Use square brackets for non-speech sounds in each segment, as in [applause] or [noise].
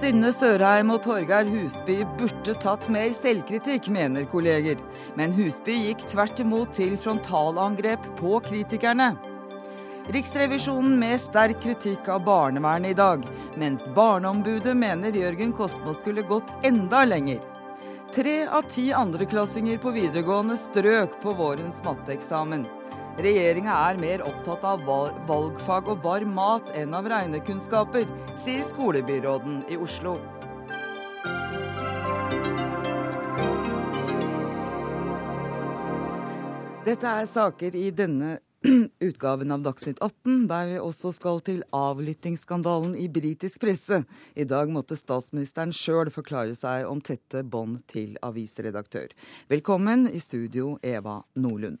Synne Sørheim og Torgeir Husby burde tatt mer selvkritikk, mener kolleger. Men Husby gikk tvert imot til frontalangrep på kritikerne. Riksrevisjonen med sterk kritikk av barnevernet i dag, mens Barneombudet mener Jørgen Kosmo skulle gått enda lenger. Tre av ti andreklassinger på videregående strøk på vårens matteeksamen. Regjeringa er mer opptatt av valgfag og varm mat enn av regnekunnskaper, sier skolebyråden i Oslo. Dette er saker i denne [clears throat] utgaven av Dagsnytt 18, der vi også skal til avlyttingsskandalen i britisk presse. I dag måtte statsministeren sjøl forklare seg om tette bånd til avisredaktør. Velkommen i studio, Eva Nordlund.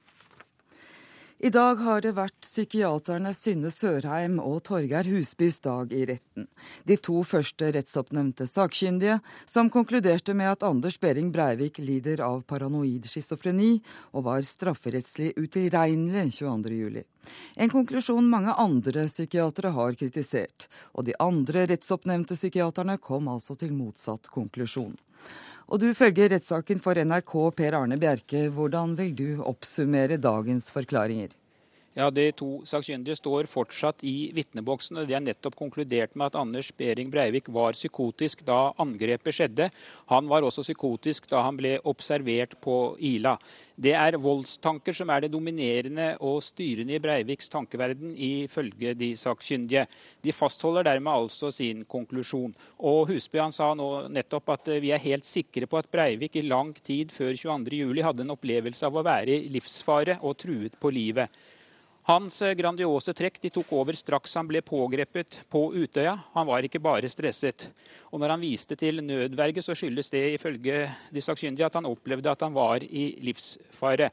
I dag har det vært psykiaterne Synne Sørheim og Torgeir Husbys dag i retten. De to første rettsoppnevnte sakkyndige, som konkluderte med at Anders Behring Breivik lider av paranoid schizofreni og var strafferettslig utilregnelig 22.07. En konklusjon mange andre psykiatere har kritisert. Og de andre rettsoppnevnte psykiaterne kom altså til motsatt konklusjon. Og du følger rettssaken for NRK, Per Arne Bjerke. Hvordan vil du oppsummere dagens forklaringer? Ja, De to sakkyndige står fortsatt i vitneboksen. og De har nettopp konkludert med at Anders Behring Breivik var psykotisk da angrepet skjedde. Han var også psykotisk da han ble observert på Ila. Det er voldstanker som er det dominerende og styrende i Breiviks tankeverden, ifølge de sakkyndige. De fastholder dermed altså sin konklusjon. Og Husby han sa nå nettopp at vi er helt sikre på at Breivik i lang tid før 22.07 hadde en opplevelse av å være i livsfare og truet på livet. Hans grandiose trekk de tok over straks han ble pågrepet på Utøya. Han var ikke bare stresset. Og når han viste til nødverge, så skyldes det ifølge de sakkyndige at han opplevde at han var i livsfare.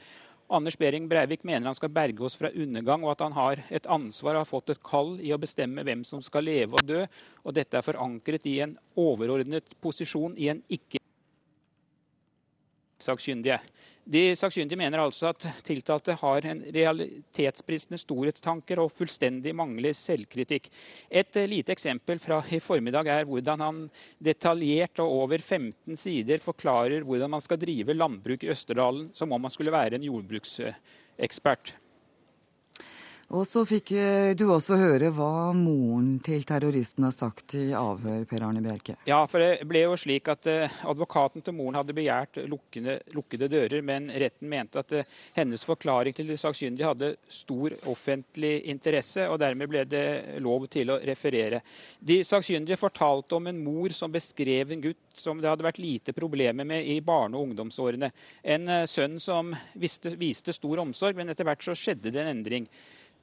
Anders Behring Breivik mener han skal berge oss fra undergang, og at han har et ansvar og har fått et kall i å bestemme hvem som skal leve og dø. Og dette er forankret i en overordnet posisjon i en ikke sakkyndige. De sakkyndige mener altså at tiltalte har en realitetsbristende storhetstanker og fullstendig mangler selvkritikk. Et lite eksempel fra i formiddag er hvordan han detaljert og over 15 sider forklarer hvordan man skal drive landbruk i Østerdalen som om man skulle være en jordbruksekspert. Og så fikk eh, du også høre hva moren til terroristen har sagt i avhør, Per Arne Bjerke. Ja, for det ble jo slik at eh, advokaten til moren hadde begjært lukkede, lukkede dører, men retten mente at eh, hennes forklaring til de sakkyndige hadde stor offentlig interesse, og dermed ble det lov til å referere. De sakkyndige fortalte om en mor som beskrev en gutt som det hadde vært lite problemer med i barne- og ungdomsårene. En sønn som viste, viste stor omsorg, men etter hvert så skjedde det en endring.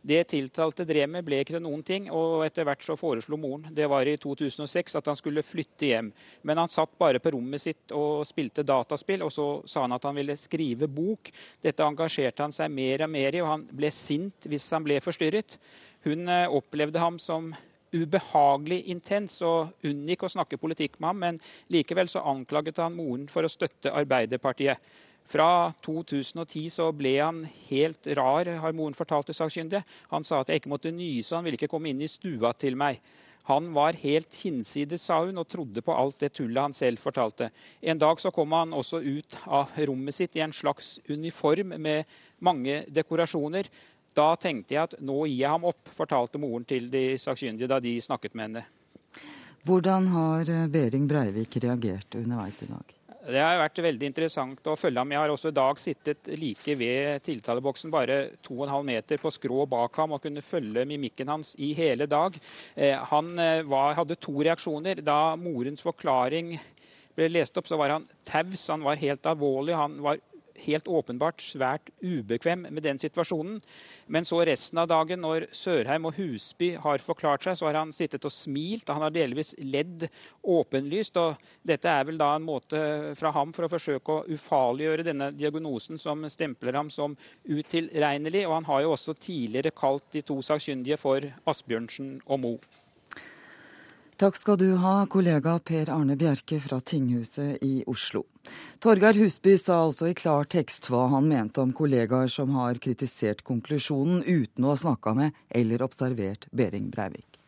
Det tiltalte drev ble ikke til noen ting, og etter hvert så foreslo moren det var i 2006 at han skulle flytte hjem. Men han satt bare på rommet sitt og spilte dataspill, og så sa han at han ville skrive bok. Dette engasjerte han seg mer og mer i, og han ble sint hvis han ble forstyrret. Hun eh, opplevde ham som ubehagelig intens og unngikk å snakke politikk med ham, men likevel så anklaget han moren for å støtte Arbeiderpartiet. Fra 2010 så ble han helt rar, har moren fortalt til sakkyndige. Han sa at jeg ikke måtte nyse, han ville ikke komme inn i stua til meg. Han var helt hinsides, sa hun, og trodde på alt det tullet han selv fortalte. En dag så kom han også ut av rommet sitt i en slags uniform med mange dekorasjoner. Da tenkte jeg at nå gir jeg ham opp, fortalte moren til de sakkyndige da de snakket med henne. Hvordan har Behring Breivik reagert underveis i dag? Det har vært veldig interessant å følge ham. Jeg har også i dag sittet like ved tiltaleboksen, bare 2,5 meter på skrå bak ham, og kunne følge mimikken hans i hele dag. Eh, han eh, var, hadde to reaksjoner. Da morens forklaring ble lest opp, så var han taus. Han var helt alvorlig. Han var helt åpenbart svært ubekvem med den situasjonen. Men så resten av dagen, når Sørheim og Husby har forklart seg, så har han sittet og smilt. Han har delvis ledd åpenlyst. og Dette er vel da en måte fra ham for å forsøke å ufarliggjøre denne diagnosen som stempler ham som utilregnelig. Og han har jo også tidligere kalt de to sakkyndige for Asbjørnsen og Moe. Takk skal du ha, kollega Per Arne Bjerke fra tinghuset i Oslo. Torgeir Husby sa altså i klar tekst hva han mente om kollegaer som har kritisert konklusjonen uten å ha snakka med eller observert Behring Breivik.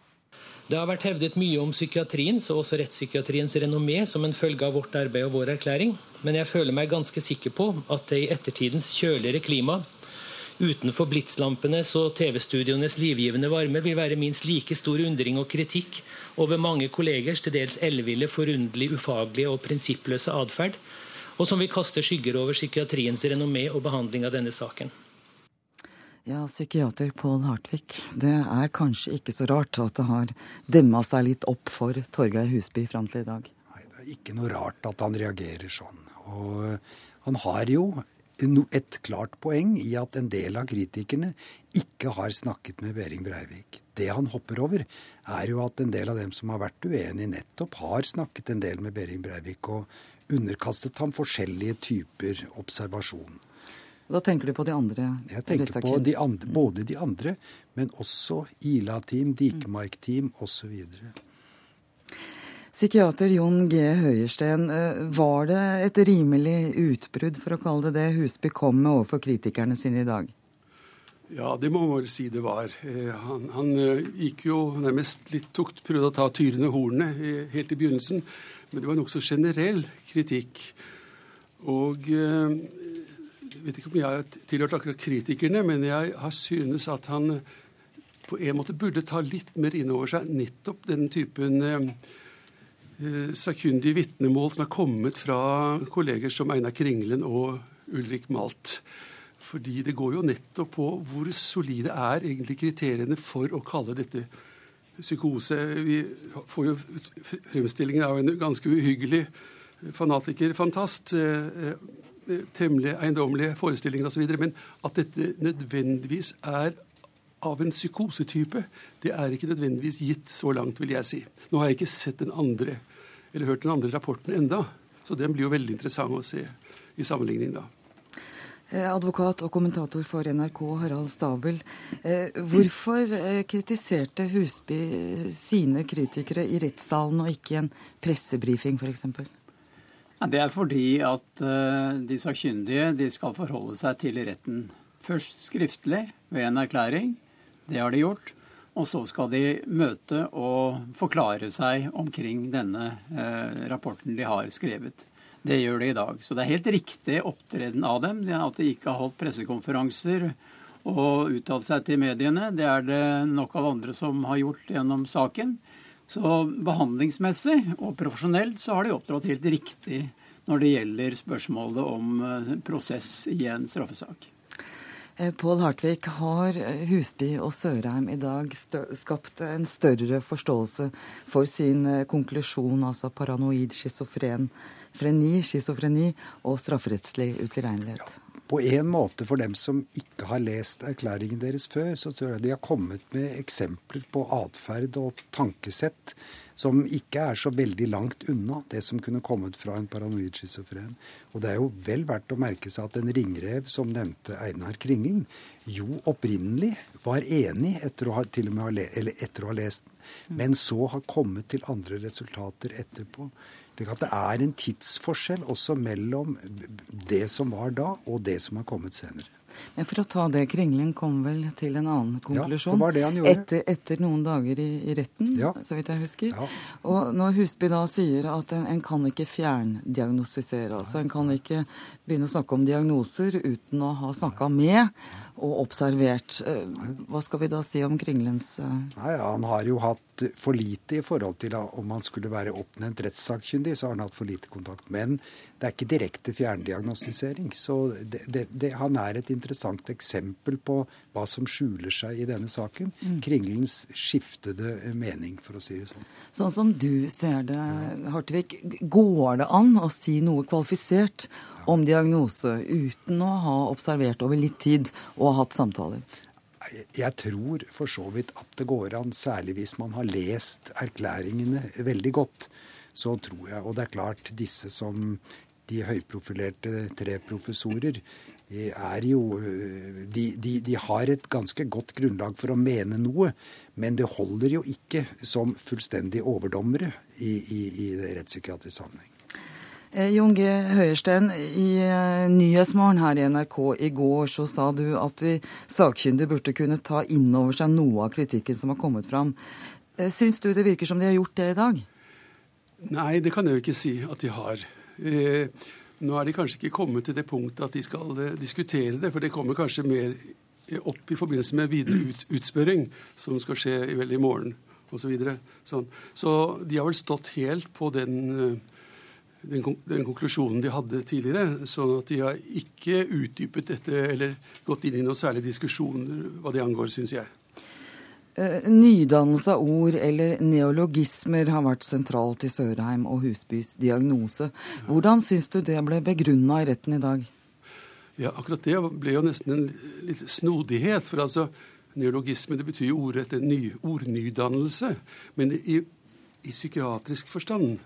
Det har vært hevdet mye om psykiatriens og også rettspsykiatriens renommé som en følge av vårt arbeid og vår erklæring, men jeg føler meg ganske sikker på at det i ettertidens kjøligere klima, utenfor blitslampenes og TV-studioenes livgivende varme, vil være minst like stor undring og kritikk over mange kollegers til dels elleville, forunderlig, ufaglige og prinsippløse atferd, og som vil kaste skygger over psykiatriens renommé og behandling av denne saken. Ja, psykiater Pål Hartvig. Det er kanskje ikke så rart at det har demma seg litt opp for Torgeir Husby fram til i dag? Nei, det er ikke noe rart at han reagerer sånn. Og han har jo et klart poeng i at en del av kritikerne ikke har snakket med Behring Breivik. Det han hopper over, er jo at en del av dem som har vært uenige, nettopp har snakket en del med Behring Breivik og underkastet ham forskjellige typer observasjon. Da tenker du på de andre? Jeg tenker på de andre, både de andre, men også Ila-team, Dikemark-team osv. Psykiater Jon G. Høiersten, eh, var det et rimelig utbrudd, for å kalle det det, Husby kom med overfor kritikerne sine i dag? Ja, det må man vel si det var. Eh, han, han eh, gikk jo nærmest litt tukt, prøvde å ta tyrene hornene helt i begynnelsen. Men det var nokså generell kritikk. Og jeg vet ikke om jeg har tilhørt akkurat kritikerne, men jeg har synes at han på en måte burde ta litt mer inn over seg nettopp den typen sakkyndige vitnemål som er kommet fra kolleger som Einar Kringlen og Ulrik Malt. Fordi det går jo nettopp på hvor solide er egentlig kriteriene for å kalle dette psykose. Vi får jo fremstillingen av en ganske uhyggelig fanatiker, fantast. Eh, temmelig eiendommelige forestillinger osv. Men at dette nødvendigvis er av en psykosetype, det er ikke nødvendigvis gitt så langt, vil jeg si. Nå har jeg ikke sett den andre, eller hørt den andre rapporten enda, så den blir jo veldig interessant å se i sammenligning da. Eh, advokat og kommentator for NRK, Harald Stabel. Eh, hvorfor kritiserte Husby sine kritikere i rettssalen og ikke i en pressebrifing f.eks.? Det er fordi at eh, de sakkyndige de skal forholde seg til retten. Først skriftlig ved en erklæring. Det har de gjort. Og så skal de møte og forklare seg omkring denne eh, rapporten de har skrevet. Det gjør de i dag. Så det er helt riktig opptreden av dem. At de ikke har holdt pressekonferanser og uttalt seg til mediene. Det er det nok av andre som har gjort gjennom saken. Så behandlingsmessig og profesjonelt så har de opptrådt helt riktig når det gjelder spørsmålet om eh, prosess i en straffesak. Eh, Pål Hartvig, har Husby og Sørheim i dag skapt en større forståelse for sin eh, konklusjon, altså paranoid schizofreni, schizofreni og strafferettslig utilregnelighet? Ja på en måte for dem som ikke har lest erklæringen deres før, så tror jeg de har kommet med eksempler på atferd og tankesett som ikke er så veldig langt unna det som kunne kommet fra en paranoid schizofren. Og det er jo vel verdt å merke seg at en ringrev som nevnte Einar Kringlen, jo opprinnelig var enig etter å ha, ha, eller etter å ha lest den, men så har kommet til andre resultater etterpå. Det er en tidsforskjell også mellom det som var da, og det som har kommet senere. Men for å ta det, Kringlen kom vel til en annen konklusjon ja, det var det han gjorde. Etter, etter noen dager i, i retten, ja. så vidt jeg husker. Ja. Og når Husby da sier at en, en kan ikke fjerndiagnostisere, altså en kan ikke begynne å snakke om diagnoser uten å ha snakka med og observert. Eh, hva skal vi da si om Kringlens uh... Nei, Han har jo hatt for lite i forhold til om han skulle være oppnevnt rettssakkyndig, så har han hatt for lite kontakt. Men det er ikke direkte fjerndiagnostisering. Så det, det, det, han er et interessant eksempel på hva som skjuler seg i denne saken. Mm. Kringlens skiftede mening, for å si det sånn. Sånn som du ser det, Hartvig, går det an å si noe kvalifisert om diagnose uten å ha observert over litt tid og ha hatt samtaler? Jeg tror for så vidt at det går an, særlig hvis man har lest erklæringene veldig godt. Så tror jeg, Og det er klart, disse som de høyprofilerte tre professorer er jo de, de, de, har et ganske godt grunnlag for å mene noe, men det holder jo ikke som fullstendig overdommere i, i, i rettspsykiatrisk sammenheng. Eh, Jon G. Høiersten, i eh, Nyhetsmorgen her i NRK i går så sa du at vi sakkyndige burde kunne ta inn over seg noe av kritikken som har kommet fram. Eh, syns du det virker som de har gjort det i dag? Nei, det kan jeg jo ikke si at de har. Nå er de kanskje ikke kommet til det punktet at de skal diskutere det, for det kommer kanskje mer opp i forbindelse med videre ut, utspørring, som skal skje vel i morgen osv. Så, videre. sånn. så de har vel stått helt på den, den, den, konklusjonen de hadde tidligere, sånn at de har ikke utdypet dette eller gått inn i noen særlige diskusjoner hva det angår, syns jeg. Eh, nydannelse av ord eller neologismer har vært sentralt i Sørheim og Husbys diagnose. Hvordan syns du det ble begrunna i retten i dag? Ja, akkurat det ble jo nesten en litt snodighet. For altså, neologisme det betyr jo ordrett ny, ordnydannelse. Men i, i psykiatrisk forstand,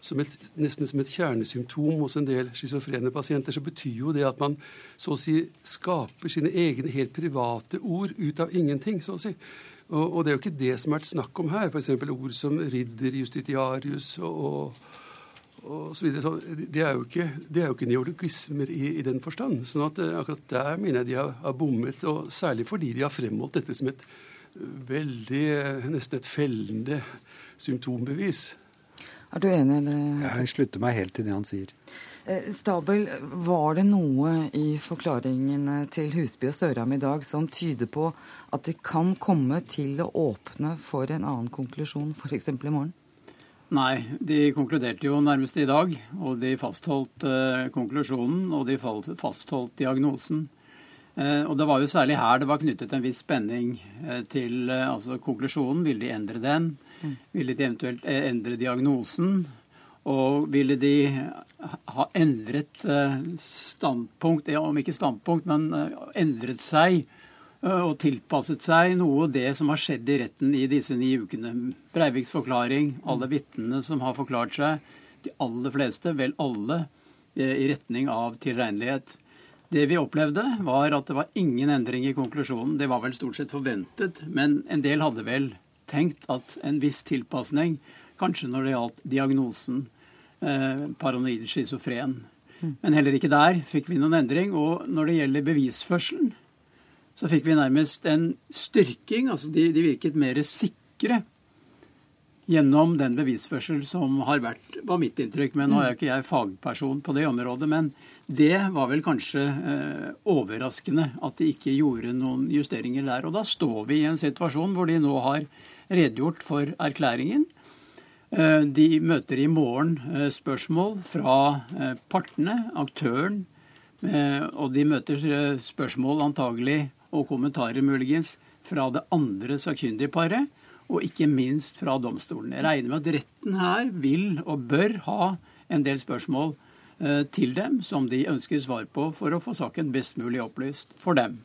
som et, nesten som et kjernesymptom hos en del schizofrene pasienter, så betyr jo det at man så å si skaper sine egne helt private ord ut av ingenting. så å si. Og, og, det er jo ikke det som har vært snakk om her. F.eks. ord som ridder, justitiarius og, og, så videre. Så det, er jo ikke, ikke neologismer i, i, den forstand. sånn at eh, akkurat der mener jeg de har, har, bommet. Og særlig fordi de har fremholdt dette som et veldig, nesten et fellende symptombevis. Er du enig, eller? Jeg slutter meg helt til det han sier. Eh, Stabel, var det noe i forklaringene til Husby og Sørheim i dag som tyder på at de kan komme til å åpne for en annen konklusjon, f.eks. i morgen? Nei, de konkluderte jo nærmest i dag. Og de fastholdt eh, konklusjonen, og de fastholdt diagnosen. Eh, og det var jo særlig her det var knyttet en viss spenning eh, til eh, altså konklusjonen. Ville de endre den? Ville de eventuelt eh, endre diagnosen? Og ville de ha endret eh, standpunkt, om ikke standpunkt, men eh, endret seg og tilpasset seg noe av det som har skjedd i retten i disse ni ukene. Breiviks forklaring, alle vitnene som har forklart seg, de aller fleste, vel alle, i retning av tilregnelighet. Det vi opplevde, var at det var ingen endring i konklusjonen. Det var vel stort sett forventet, men en del hadde vel tenkt at en viss tilpasning kanskje når det gjaldt diagnosen eh, paranoid schizofren. Mm. Men heller ikke der fikk vi noen endring. Og når det gjelder bevisførselen, så fikk vi nærmest en styrking. Altså de, de virket mer sikre gjennom den bevisførsel som har vært, var mitt inntrykk. Men nå er ikke jeg fagperson på det området. Men det var vel kanskje eh, overraskende at de ikke gjorde noen justeringer der. Og da står vi i en situasjon hvor de nå har redegjort for erklæringen. Eh, de møter i morgen eh, spørsmål fra eh, partene, aktøren, og de møter spørsmål antagelig og kommentarer muligens fra det andre sakkyndige paret, og ikke minst fra domstolen. Jeg regner med at retten her vil og bør ha en del spørsmål til dem som de ønsker svar på for å få saken best mulig opplyst for dem.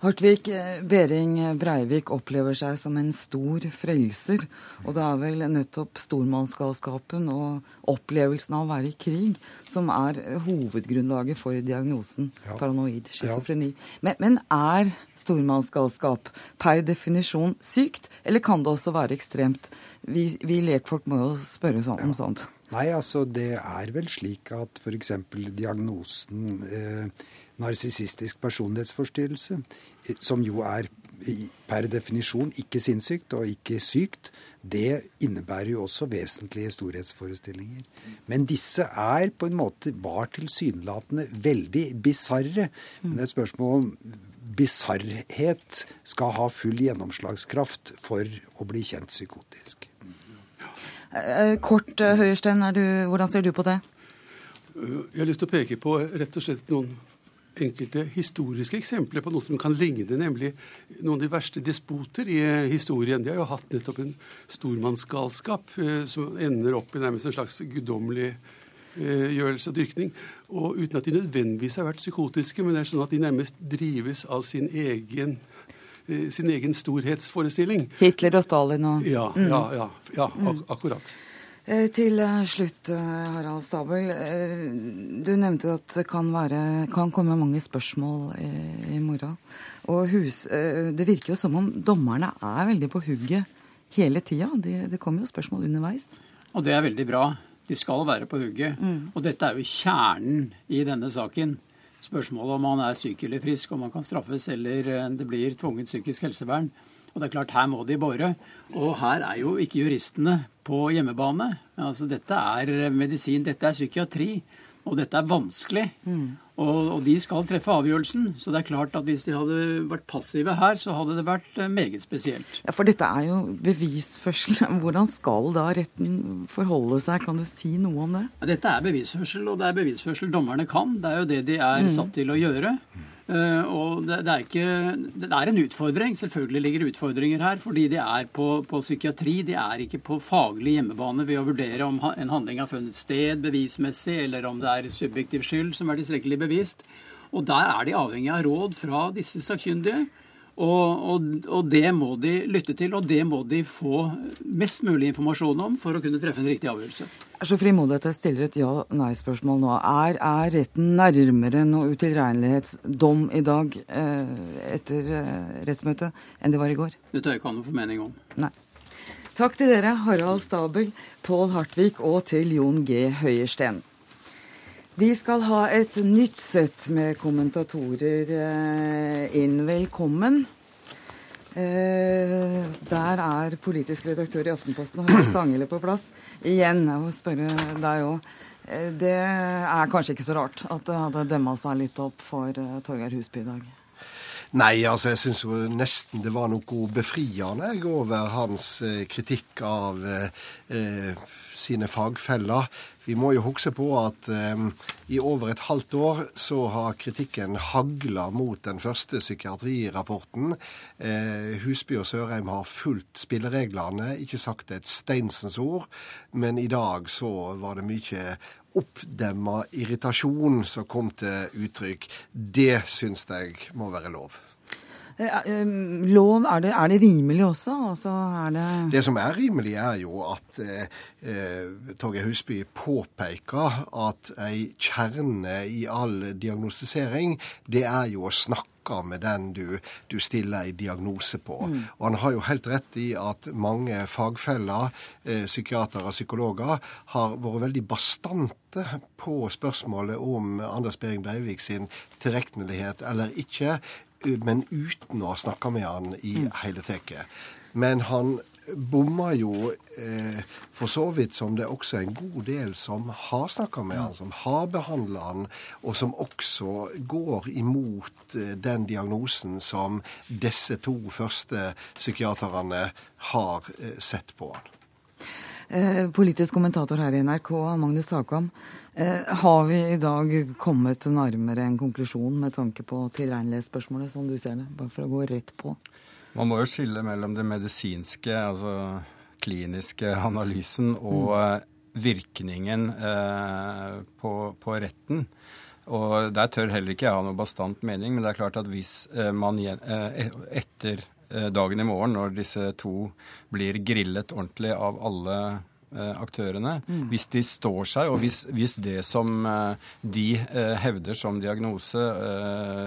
Hartvig, Bering Breivik opplever seg som en stor frelser. Og det er vel nettopp stormannsgalskapen og opplevelsen av å være i krig som er hovedgrunnlaget for diagnosen ja. paranoid schizofreni. Ja. Men, men, er stormannsgalskap per definisjon sykt, eller kan det også være ekstremt? Vi, vi lekfolk må jo spørre sånn, om sånt. Nei, altså det er vel slik at f.eks. diagnosen eh, narsissistisk personlighetsforstyrrelse, som jo er per definisjon ikke sinnssykt og ikke sykt, det innebærer jo også vesentlige storhetsforestillinger. Men disse er på en måte var tilsynelatende veldig bisarre. Men det er et spørsmål om bisarrhet skal ha full gjennomslagskraft for å bli kjent psykotisk. Eh, kort, eh, Høyersten, hvordan ser du på det? Jeg har lyst til å peke på rett og slett noen enkelte historiske eksempler på noe som kan ligne, nemlig noen av de verste despoter i eh, historien. De har jo hatt nettopp en stormannsgalskap eh, som ender opp i nærmest en slags guddommelig eh, gjørelse og dyrkning. Og uten at de nødvendigvis har vært psykotiske, men det er sånn at de nærmest drives av sin egen sin egen storhetsforestilling. Hitler og Stalin og Ja, ja, ja, ja ak akkurat. Eh, til eh, slutt, eh, Harald Stabel. Du nevnte at det kan, være, kan komme mange spørsmål i, i morgen. Og hus, det virker jo som om dommerne er veldig på hugget hele tida. Det, det kommer jo spørsmål underveis. Og det er veldig bra. De skal være på hugget. Mm. Og dette er jo kjernen i denne saken. Spørsmålet om man er syk eller frisk, om man kan straffes eller det blir tvunget psykisk helsevern. Og det er klart, her må de bore. Og her er jo ikke juristene på hjemmebane. Altså, dette er medisin, dette er psykiatri. Og dette er vanskelig. Mm. Og, og, de skal treffe avgjørelsen. Så det er klart at hvis de hadde vært passive her, så hadde det vært eh, meget spesielt. Ja, For dette er jo bevisførsel. [laughs] Hvordan skal da retten forholde seg? Kan du si noe om det? Ja, dette er bevisførsel, og det er bevisførsel dommerne kan. Det er jo det de er mm. satt til å gjøre. Uh, og det, det, er ikke, det, er en utfordring. Selvfølgelig ligger utfordringer her. Fordi de er på, på, psykiatri. De er ikke på faglig hjemmebane ved å vurdere om en handling har funnet sted bevismessig, eller om det er subjektiv skyld som er tilstrekkelig bevist. Og der er de avhengig av råd fra disse sakkyndige. Og, og, og, det må de lytte til, og det må de få mest mulig informasjon om for å kunne treffe en riktig avgjørelse. Jeg er så frimodig at jeg stiller et ja-nei-spørsmål nå. Er, er, retten nærmere noe utilregnelighetsdom i dag eh, etter eh, rettsmøtet enn det var i går? Det tør jeg ikke ha noen formening om. Nei. Takk til dere, Harald Stabel, Pål Hartvik og til Jon G. Høiersten. Vi skal ha et nytt sett med kommentatorer eh, inn. Velkommen. Eh, der er politisk redaktør i Aftenposten Harald [clears throat] Sangele på plass. Igjen, jeg må spørre deg òg. Eh, det er kanskje ikke så rart at det hadde demma seg litt opp for Torgeir Husby i dag? Nei, altså jeg syns nesten det var noe befriende over hans kritikk av eh, sine fagfeller. Vi må jo huske på at eh, i over et halvt år så har kritikken hagla mot den første psykiatrirapporten. Eh, Husby og Sørheim har fulgt spillereglene, ikke sagt et steinsens ord. Men i dag så var det mye oppdemma irritasjon som kom til uttrykk. Det syns jeg må være lov. Eh, eh, lov, er det, er det rimelig også? Altså, det... det som er rimelig, er jo at eh, eh, Torgeir Husby påpeker at ei kjerne i all diagnostisering, det er jo å snakke med den du, du stiller en diagnose på. Mm. Og han har jo helt rett i at mange fagfeller, eh, psykiatere og psykologer, har vært veldig bastante på spørsmålet om Anders Behring Breivik sin tilregnelighet eller ikke men uten å ha snakka med han i mm. hele tatt. Men han bomma jo eh, for så vidt som det er også en god del som har snakka med han, som har behandla han, og som også går imot eh, den diagnosen som disse to første psykiaterne har eh, sett på han. Eh, politisk kommentator her i NRK, Magnus Sakam. Eh, har vi i dag kommet nærmere en konklusjon med tanke på tilregnelighetsspørsmålet, som du ser det? Bare for å gå rett på. Man må jo skille mellom det medisinske, altså kliniske analysen, og mm. virkningen eh, på, på, retten. Og Der tør heller ikke jeg ha noe bastant mening, men det er klart at hvis man eh, etter dagen i morgen, når disse to blir grillet ordentlig av alle eh, aktørene. Mm. Hvis de står seg, og hvis, hvis det som eh, de hevder som diagnose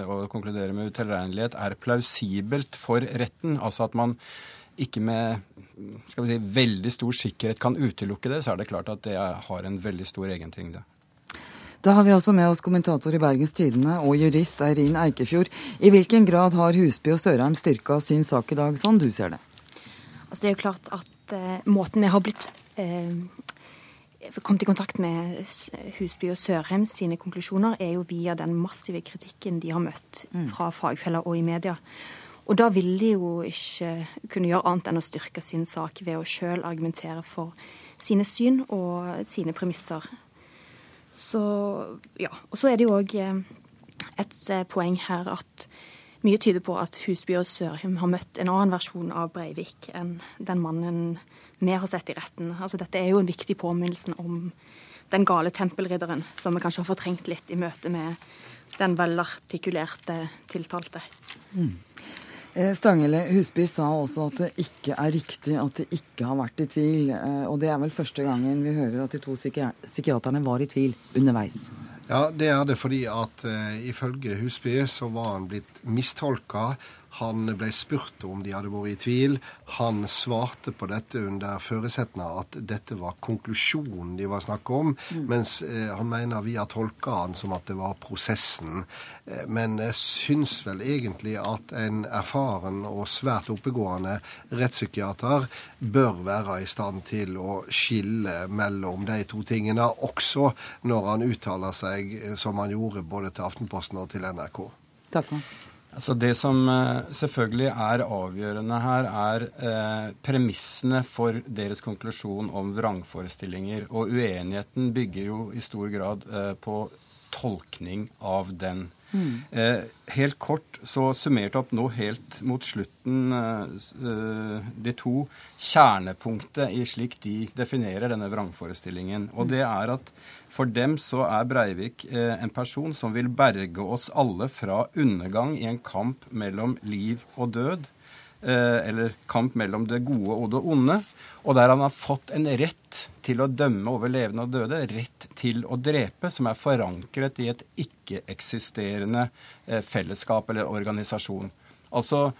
og konkluderer med utilregnelighet, er plausibelt for retten, altså at man ikke med si, veldig stor sikkerhet kan utelukke det, så er det klart at det har en veldig stor egentyngde. Da har vi altså med oss kommentator i Bergens Tidende og jurist Eirin Eikefjord. I hvilken grad har Husby og Sørheim styrka sin sak i dag, sånn du ser det? Altså, det er jo klart at eh, måten vi har blitt eh, kommet i kontakt med Husby og Sørheim sine konklusjoner, er jo via den massive kritikken de har møtt mm. fra fagfeller og i media. Og da vil de jo ikke kunne gjøre annet enn å styrke sin sak ved å sjøl argumentere for sine syn og sine premisser. Så ja. Og så er det jo òg eh, et eh, poeng her at mye tyder på at Husby og Sørheim har møtt en annen versjon av Breivik enn den mannen vi har sett i retten. Altså Dette er jo en viktig påminnelse om den gale tempelridderen, som vi kanskje har fortrengt litt i møte med den velartikulerte tiltalte. Mm. Eh, Stangele Husby sa også at det ikke er riktig at det ikke har vært i tvil. Eh, og det er vel første gangen vi hører at de to psykiaterne var i tvil underveis. Ja, det er det fordi at uh, ifølge Husby så var han blitt mistolka. Han ble spurt om de hadde vært i tvil. Han svarte på dette under føresetna at dette var konklusjonen de var snakk om, mm. mens eh, han mener vi har tolka han som at det var prosessen. Eh, men jeg syns vel egentlig at en erfaren og svært oppegående rettspsykiater bør være i stand til å skille mellom de to tingene, også når han uttaler seg eh, som han gjorde både til Aftenposten og til NRK. Takk. Altså det som eh, selvfølgelig er avgjørende her, er eh, premissene for deres konklusjon om vrangforestillinger. Og uenigheten bygger jo i stor grad eh, på tolkning av den. Mm. Eh, helt kort, så summert opp nå helt mot slutten eh, eh, de to kjernepunktet i slik de definerer denne vrangforestillingen. Og det er at for dem så er Breivik eh, en person som vil berge oss alle fra undergang i en kamp mellom liv og død. Eh, eller kamp mellom det gode og det onde. Og der han har fått en rett til å dømme over levende og døde, rett til å drepe, som er forankret i et ikke-eksisterende eh, fellesskap eller organisasjon. Altså,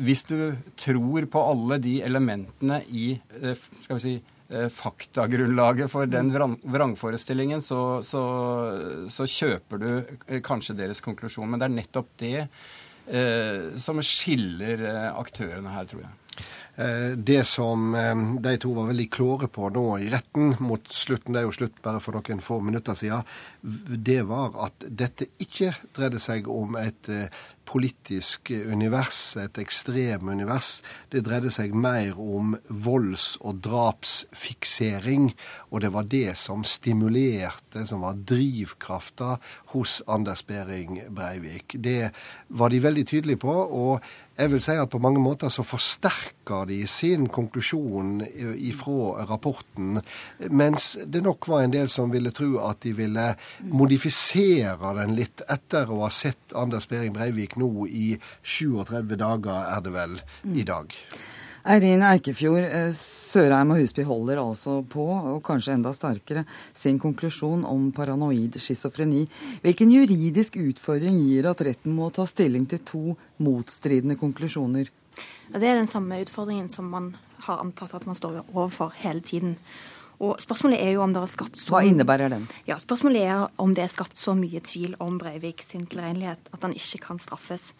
hvis du tror på alle de elementene i eh, skal vi si, Eh, faktagrunnlaget for den vrangforestillingen, så, så, så, kjøper du kanskje deres konklusjon. Men det er nettopp det eh, som skiller aktørene her, tror jeg. Det som de to var veldig klåre på nå i retten mot slutten, det er jo slutt bare for noen få minutter siden, det var at dette ikke dreide seg om et politisk univers, et ekstrem univers. Det dreide seg mer om volds- og drapsfiksering, og det var det som stimulerte, som var drivkrafta hos Anders Behring Breivik. Det var de veldig tydelige på. og jeg vil si at på mange måter så forsterker de sin konklusjon ifra rapporten, mens det nok var en del som ville tro at de ville modifisere den litt etter å ha sett Anders Behring Breivik nå i 37 dager, er det vel, i dag. Eirin Eikefjord, eh, Sørheim og Husby holder altså på, og kanskje enda sterkere, sin konklusjon om paranoid schizofreni. Hvilken juridisk utfordring gir at retten må ta stilling til to motstridende konklusjoner? Det er den samme utfordringen som man har antatt at man står overfor hele tiden. Og spørsmålet er jo om det er skapt så Hva innebærer den? Ja, Spørsmålet er om det er skapt så mye tvil om Breivik sin tilregnelighet at han ikke kan straffes.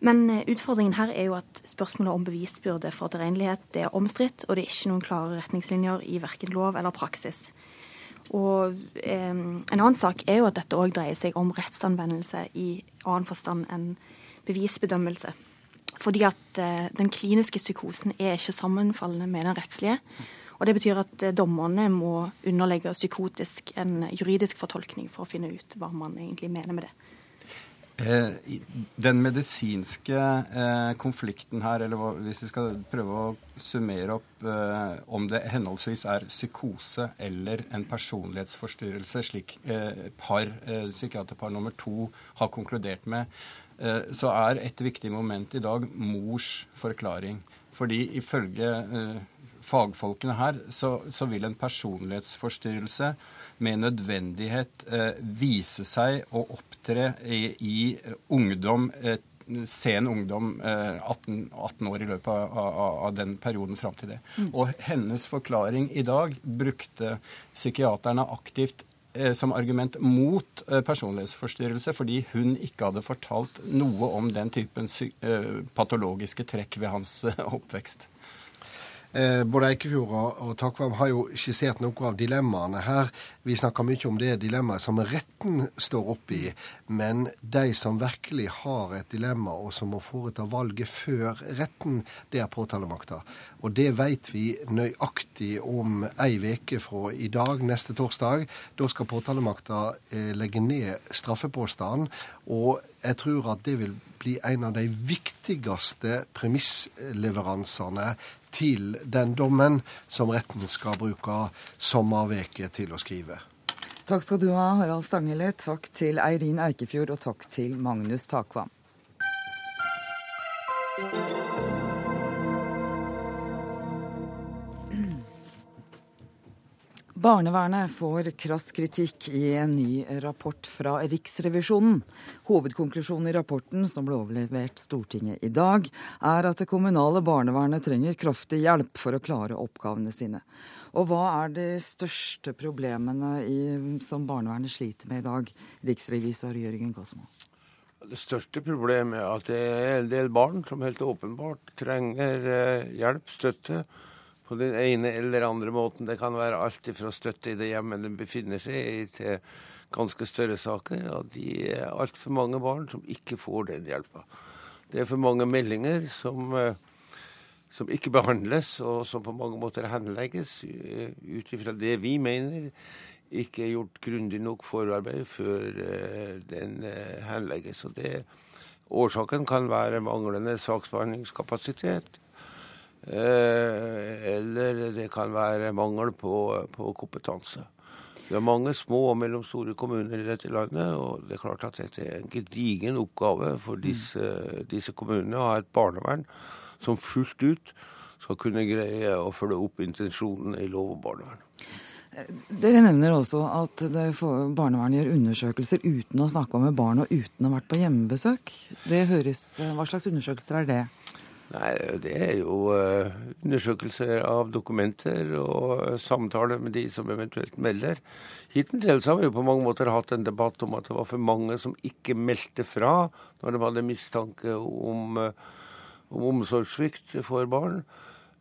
Men eh, utfordringen her er jo at spørsmålet om bevisbyrde for tilregnelighet er omstridt, og det er ikke noen klare retningslinjer i verken lov eller praksis. Og eh, En annen sak er jo at dette òg dreier seg om rettsanvendelse i annen forstand enn bevisbedømmelse. Fordi at eh, den kliniske psykosen er ikke sammenfallende med den rettslige. Og Det betyr at eh, dommerne må underlegge psykotisk en juridisk fortolkning for å finne ut hva man egentlig mener med det. Eh, den medisinske konflikten her, eller hvis vi skal prøve å summere opp om det henholdsvis er psykose eller en personlighetsforstyrrelse, slik par, psykiaterpar nummer to har konkludert med, så er et viktig moment i dag mors forklaring. Fordi ifølge fagfolkene her, så, så vil en personlighetsforstyrrelse med nødvendighet eh, vise seg å opptre i, i ungdom, eh, sen ungdom, eh, 18, 18, år i løpet av, av, av den perioden fram til det. Mm. Og hennes forklaring i dag brukte psykiaterne aktivt eh, som argument mot eh, personlighetsforstyrrelse, fordi hun ikke hadde fortalt noe om den typen eh, patologiske trekk ved hans oppvekst. Eh, både Eikefjord og Takvam har jo skissert noe av dilemmaene her. Vi snakker mye om det dilemmaet som retten står oppi, men de som virkelig har et dilemma, og som må foreta valget før retten, det er påtalemakta. Og det vet vi nøyaktig om ei uke fra i dag, neste torsdag. Da skal påtalemakta eh, legge ned straffepåstanden, og jeg tror at det vil bli en av de viktigste premissleveransene til den dommen som retten skal bruke sommerveke til å skrive. Takk skal du ha, Harald Stangele. Takk til Eirin Eikefjord, og takk til Magnus Takvam. Barnevernet får krass kritikk i en ny rapport fra Riksrevisjonen. Hovedkonklusjonen i rapporten, som ble overlevert Stortinget i dag, er at det kommunale barnevernet trenger kraftig hjelp for å klare oppgavene sine. Og hva er de største problemene i, som barnevernet sliter med i dag, riksrevisor Jørgen Kosmo? Det største problemet er at det er en del barn som helt åpenbart trenger eh, hjelp, støtte på den ene eller andre måten. Det kan være alt fra støtte i det hjemmet den befinner seg i, til ganske større saker. Og de er altfor mange barn som ikke får den hjelpa. Det er for mange meldinger som, eh, som ikke behandles, og som på mange måter henlegges eh, ut ifra det vi mener ikke er gjort grundig nok forarbeid før uh, den henlegges. Og det, årsaken kan være manglende saksbehandlingskapasitet. Eh, eller det kan være mangel på, på, kompetanse. Vi har mange små og mellomstore kommuner i dette landet, og det er klart at dette er en gedigen oppgave for disse, disse kommunene å ha et barnevern som fullt ut skal kunne greie å følge opp intensjonen i lov om barnevern. Dere nevner også at barnevernet gjør undersøkelser uten å snakke med barn og uten å ha vært på hjemmebesøk. Det høres, Hva slags undersøkelser er det? Nei, Det er jo uh, undersøkelser av dokumenter og uh, samtaler med de som eventuelt melder. Hittil har vi jo på mange måter hatt en debatt om at det var for mange som ikke meldte fra når de hadde mistanke om, uh, om omsorgssvikt for barn.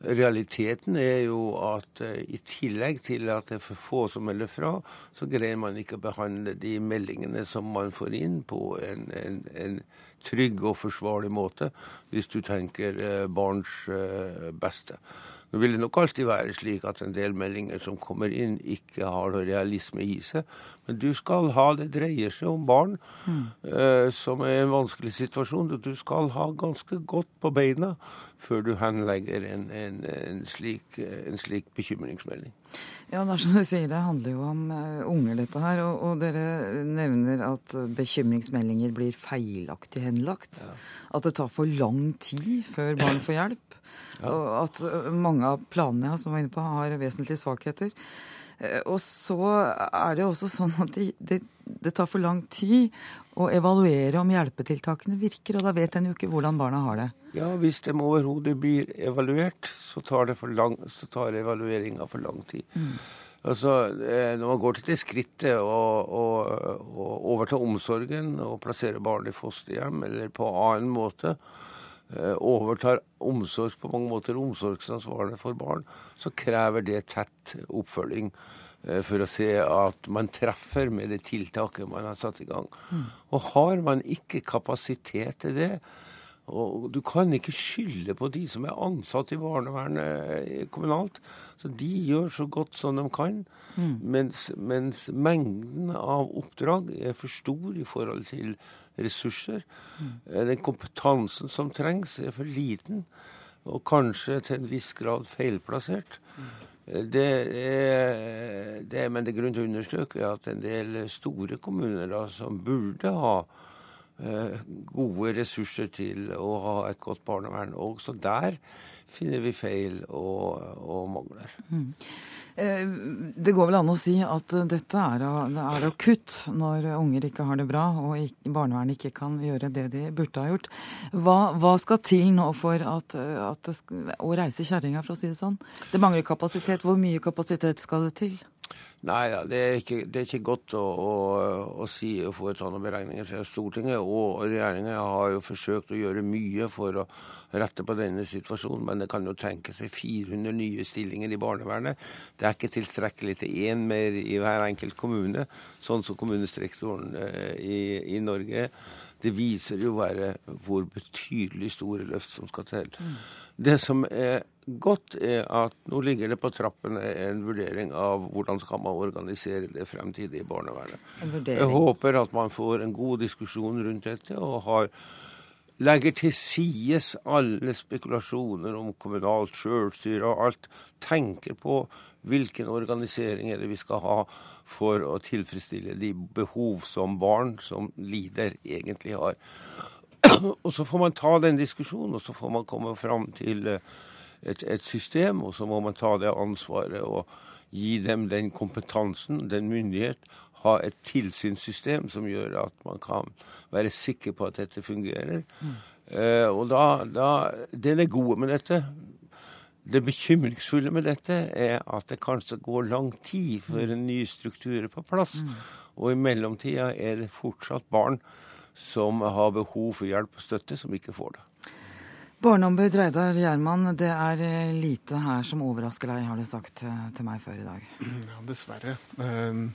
Realiteten er jo at i tillegg til at det er for få som melder fra, så greier man ikke å behandle de meldingene som man får inn, på en, en, en trygg og forsvarlig måte, hvis du tenker eh, barns eh, beste. Nå vil det nok alltid være slik at en del meldinger som kommer inn, ikke har noe realisme i seg. Men du skal ha Det dreier seg om barn mm. eh, som er i en vanskelig situasjon. Du skal ha ganske godt på beina før du henlegger en, en, en, slik, en slik, bekymringsmelding. Ja, det er som du sier, det handler jo om uh, unger, dette her. Og, og, dere nevner at bekymringsmeldinger blir feilaktig henlagt. Ja. At det tar for lang tid før barn får hjelp. Ja. Og at eh, mange av planene som var inne på, har vesentlige svakheter. Eh, og så er det også sånn at det, det, det, tar for lang tid å evaluere om hjelpetiltakene virker, og da vet en jo ikke hvordan barna har det. Ja, hvis de overhodet blir evaluert, så tar, det for lang, så tar evalueringa for lang tid. Mm. Altså, eh, Når man går til det skrittet å, overta omsorgen og plassere barn i fosterhjem eller på annen måte, Eh, overtar omsorg på mange måter omsorgsansvaret for barn, så krever det tett oppfølging for å se at man treffer med det tiltaket man har satt i gang. Mm. Og har man ikke kapasitet til det, og du kan ikke skylde på de som er ansatt i barnevernet eh, kommunalt. Så de gjør så godt som de kan. Mm. Mens, mens, mengden av oppdrag er for stor i forhold til ressurser. Mm. Den kompetansen som trengs, er for liten. Og kanskje til en viss grad feilplassert. Mm. Det er, det er, men det er grunn til å understreke at en del store kommuner da, som burde ha Eh, gode ressurser til å ha et godt barnevern. Også der finner vi feil og, og mangler. Mm. Eh, det går vel an å si at dette er, er akutt når unger ikke har det bra og barnevernet ikke kan gjøre det de burde ha gjort. Hva, hva skal til nå for at, at å reise kjerringa, for å si det sånn? Det mangler kapasitet. Hvor mye kapasitet skal det til? Nei, det, er ikke, det, er ikke, godt å, å, å si og få noen beregninger. Stortinget og regjeringa har jo forsøkt å gjøre mye for å rette på denne situasjonen, men det kan jo tenke seg 400 nye stillinger i barnevernet. Det er ikke tilstrekkelig til én mer i hver enkelt kommune, sånn som kommunestrukturen eh, i, i Norge. Det viser jo bare hvor betydelig store løft som skal til. Mm. Det som er godt, er at nå ligger det på trappene en vurdering av hvordan skal man organisere det fremtidige barnevernet. Jeg håper at man får en god diskusjon rundt dette, og har, legger til sides alle spekulasjoner om kommunalt sjølstyre og alt. Tenker på hvilken organisering er det vi skal ha for å tilfredsstille de behov som barn som lider, egentlig har. [clears throat] Og så får man ta den diskusjonen, og så får man komme fram til et, et system, og så må man ta det ansvaret og gi dem den kompetansen, den myndighet, ha et tilsynssystem som gjør at man kan være sikker på at dette fungerer. Mm. Uh, og da, da Det er gode med dette. Det bekymringsfulle med dette er at det kanskje går lang tid før en ny struktur er på plass. Mm. Og i mellomtida er det fortsatt barn som har behov for hjelp og støtte, som ikke får det. Barneombud Reidar Gjerman, det er eh, lite her som overrasker deg, har du sagt eh, til meg før i dag. [clears throat] Ja, dessverre. Ehm,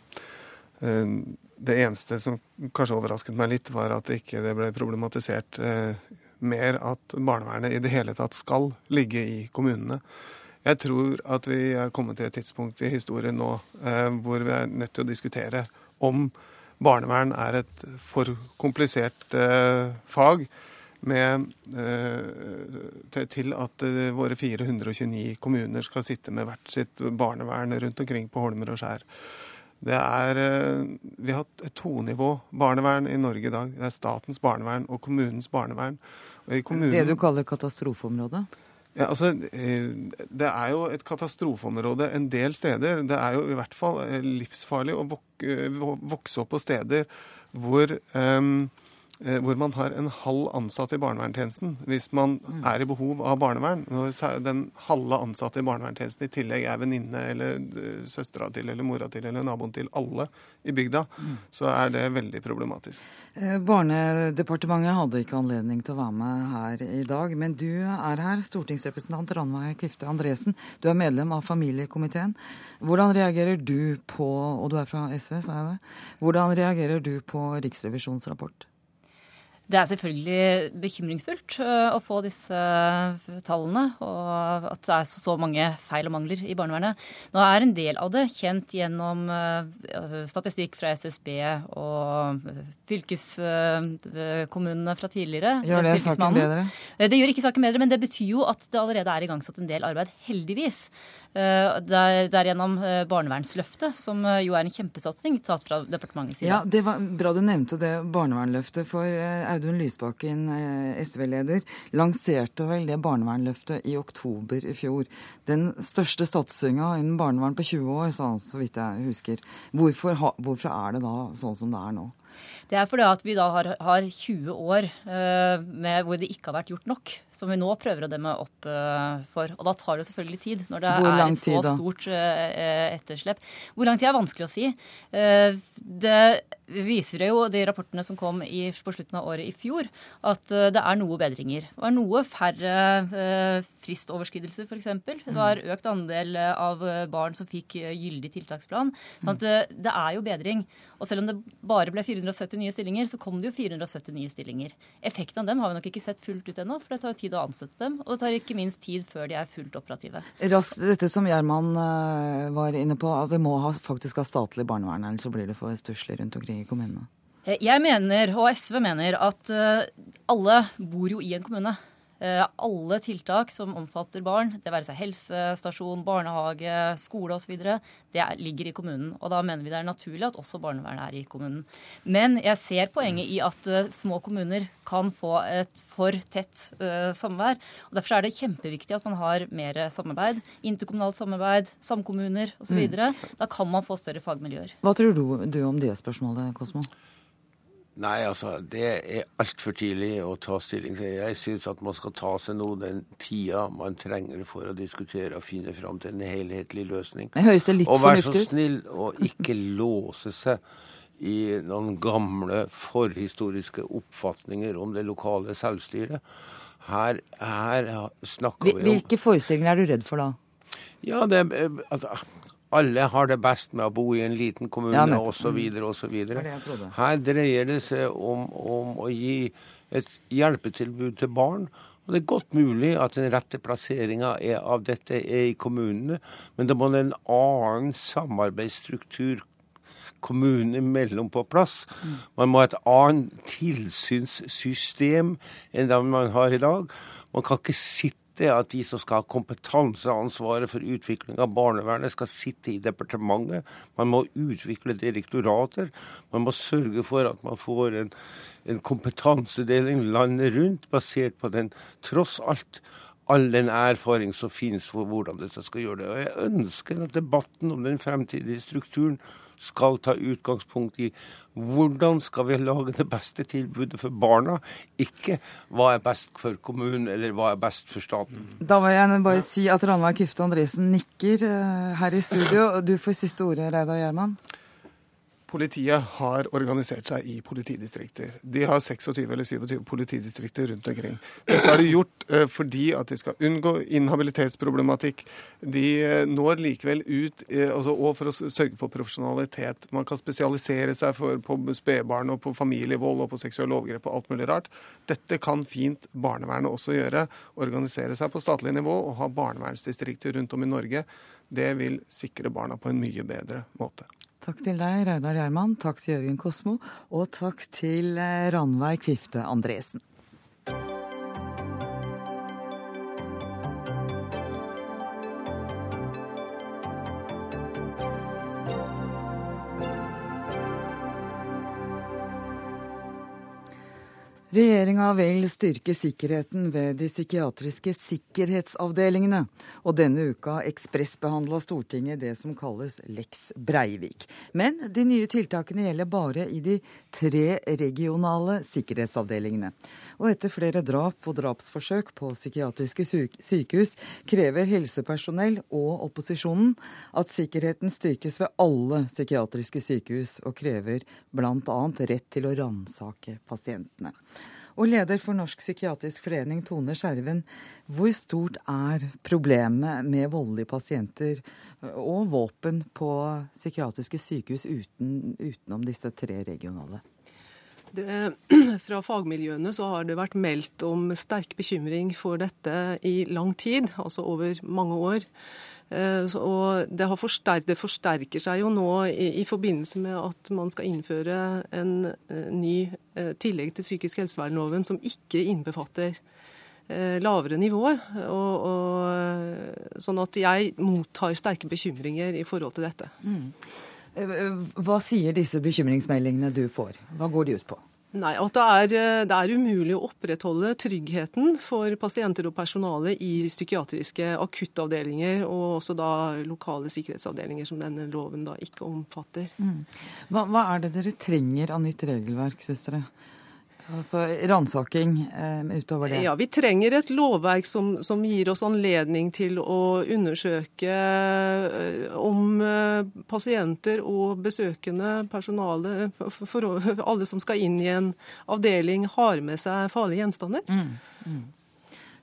ehm, det eneste som kanskje overrasket meg litt, var at det ikke ble problematisert eh, mer at barnevernet i det hele tatt skal ligge i kommunene. Jeg tror at vi er kommet til et tidspunkt i historien nå hvor vi er nødt til å diskutere om barnevern er et for komplisert fag med, eh, til at eh, våre 429 kommuner skal sitte med hvert sitt barnevern rundt omkring på holmer og skjær. Det er, eh, vi har et tonivå barnevern i Norge i dag. Det er statens barnevern og kommunens barnevern. Og kommunen, det du kaller katastrofeområdet? Ja, altså, Det er jo et katastrofeområde en del steder. Det er jo i hvert fall livsfarlig å vokse opp på steder hvor um, hvor man har en halv ansatt i barnevernstjenesten hvis man mm. er i behov av barnevern. Når den halve ansatte i barnevernstjenesten i tillegg er venninne eller eh, søstera til eller mora til eller naboen til alle i bygda, mm. så er det veldig problematisk. Eh, Barnedepartementet hadde ikke anledning til å være med her i dag, men du er her, stortingsrepresentant Ranveig Kvifte Andresen. Du er medlem av familiekomiteen. Hvordan reagerer du på, og du er fra SV, sa jeg det, hvordan reagerer du på Riksrevisjonens rapport? Det er selvfølgelig bekymringsfullt øh, å få disse øh, tallene, og at det er så mange feil og mangler i barnevernet. Nå er en del av det kjent gjennom øh, statistikk fra SSB og fylkeskommunene fra tidligere. Gjør det saken bedre? Det gjør ikke saken bedre, men det betyr jo at det allerede er igangsatt en del arbeid, heldigvis. Eh, det er gjennom eh, barnevernsløftet, som eh, jo er en kjempesatsing tatt fra departementets side. Ja, Det var bra du nevnte det barnevernløftet, for Audun Lysbakken, SV-leder, lanserte vel det barnevernløftet i oktober i fjor. Den største satsinga innen barnevern på 20 år, sa han så vidt jeg husker. Hvorfor, hvorfor er det da sånn som det er nå? Det er fordi at vi da har, har 20 år uh, med, hvor det ikke har vært gjort nok som vi nå prøver å demme opp uh, for. Og da tar det selvfølgelig tid, når det er et så tid, stort uh, etterslep. Hvor lang tid er vanskelig å si. Det viser jo de rapportene som kom i, på slutten av året i fjor, at det er noe bedringer. Det var noe færre fristoverskridelser, f.eks. Det var økt andel av barn som fikk gyldig tiltaksplan. sånn at det er jo bedring. Og selv om det bare ble 470 nye stillinger, så kom det jo 470 nye stillinger. Effekten av dem har vi nok ikke sett fullt ut ennå, for det tar jo tid tid å ansette dem, og det tar ikke minst tid før de er fullt operative. Raskt, dette som Gjerman uh, var inne på, at vi må ha, faktisk ha statlig barnevern, ellers så blir det for stusslig rundt omkring i kommunene. Eh, jeg mener, og SV mener, at uh, alle bor jo i en kommune. Eh, alle tiltak som omfatter barn, det være seg helsestasjon, barnehage, skole osv., det ligger i kommunen. Og da mener vi det er naturlig at også barnevernet er i kommunen. Men jeg ser poenget i at uh, små kommuner kan få et for tett uh, samvær. og Derfor er det kjempeviktig at man har mer samarbeid. Interkommunalt samarbeid, samkommuner osv. Mm. Da kan man få større fagmiljøer. Hva tror du, du om det spørsmålet, Kosmo? Nei, altså, det er altfor tidlig å ta stilling til. Jeg syns at man skal ta seg nå den tida man trenger for å diskutere og finne fram til en helhetlig løsning. Men høres det litt og vær så snill å ikke [laughs] låse seg i noen gamle forhistoriske oppfatninger om det lokale selvstyret. Her, her snakker vi om Hvilke forestillinger er du redd for da? Ja, det, altså, alle har det best med å bo i en liten kommune ja, osv. osv. Her dreier det seg om, om, å gi et hjelpetilbud til barn. Og Det er godt mulig at den rette plasseringa av dette er i kommunene, men det må en annen samarbeidsstruktur kommunene imellom på plass. Man må ha et annet tilsynssystem enn det man har i dag. Man kan ikke sitte det at de som skal ha kompetanseansvaret for utvikling av barnevernet, skal sitte i departementet. Man må utvikle direktorater. Man må sørge for at man får en, en kompetansedeling landet rundt, basert på den tross alt all den erfaring som finnes for hvordan dette skal gjøre det. Og jeg ønsker at debatten om den fremtidige strukturen skal ta utgangspunkt i hvordan skal vi lage det beste tilbudet for barna, ikke hva er best for kommunen eller hva er best for staten. Da må jeg bare si at Ranveig Kyfte Andresen nikker eh, her i studio. Du får siste ordet, Reidar Gjerman. Politiet har organisert seg i politidistrikter. De har 26 eller 27 politidistrikter rundt omkring. Dette har de gjort eh, fordi at de skal unngå inhabilitetsproblematikk. De eh, når likevel ut eh, altså, og for å sørge for profesjonalitet. Man kan spesialisere seg på spedbarn og på familievold og på seksuelle overgrep og alt mulig rart. Dette kan fint barnevernet også gjøre. Organisere seg på statlig nivå og ha barnevernsdistrikter rundt om i Norge. Det vil sikre barna på en mye bedre måte. Takk til deg, Reidar Gjerman. Takk til Jørgen Kosmo. Og takk til eh, Ranveig Kvifte Andresen. Regjeringa vil styrke sikkerheten ved de psykiatriske sikkerhetsavdelingene. Og denne uka ekspressbehandla Stortinget det som kalles Lex Breivik. Men de nye tiltakene gjelder bare i de tre regionale sikkerhetsavdelingene. Og etter flere drap og drapsforsøk på psykiatriske sykehus krever helsepersonell og opposisjonen at sikkerheten styrkes ved alle psykiatriske sykehus, og krever bl.a. rett til å ransake pasientene. Og leder for Norsk psykiatrisk forening, Tone Skjerven, hvor stort er problemet med voldelige pasienter og våpen på psykiatriske sykehus uten, utenom disse tre regionale? Det, [clears throat] fra fagmiljøene så har det vært meldt om sterk bekymring for dette i lang tid, altså over mange år. Eh, og det, forsterket, det, forsterker seg jo nå i, i, forbindelse med at man skal innføre en uh, ny uh, tillegg til psykisk helsevernloven som ikke innbefatter lavere nivåer. Og, og, sånn at jeg mottar sterke bekymringer i forhold til dette. Mm. Hva sier disse bekymringsmeldingene du får? Hva går de ut på? Nei, at det er, eh, det er, umulig å opprettholde tryggheten for pasienter og personale i psykiatriske akuttavdelinger, og også da lokale sikkerhetsavdelinger som denne loven da ikke omfatter. Mm. Hva, hva, er det dere trenger av nytt regelverk, syns dere? Altså ransaking eh, utover det? Ja, Vi trenger et lovverk som, som, gir oss anledning til å undersøke eh, om eh, pasienter og besøkende personale, for, for, alle som skal inn i en avdeling, har med seg farlige gjenstander. Mm, mm.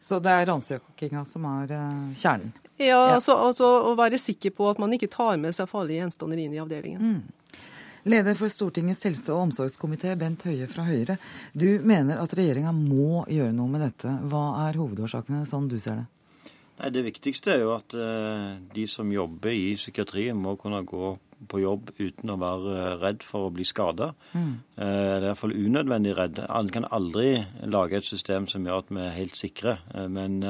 Så det er ransakinga som er eh, kjernen? Ja, ja. Altså, altså, å være sikker på at man ikke tar med seg farlige gjenstander inn i avdelingen. Mm. Leder for Stortingets helse- og omsorgskomité, Bent Høie fra Høyre. Du mener at regjeringa må gjøre noe med dette. Hva er hovedårsakene, sånn du ser det? Nei, Det viktigste er jo at uh, de som jobber i psykiatrien, må kunne gå på jobb uten å være redd for å bli skada. Mm. Uh, det er iallfall unødvendig redd. Man kan aldri lage et system som gjør at vi er helt sikre. Uh, men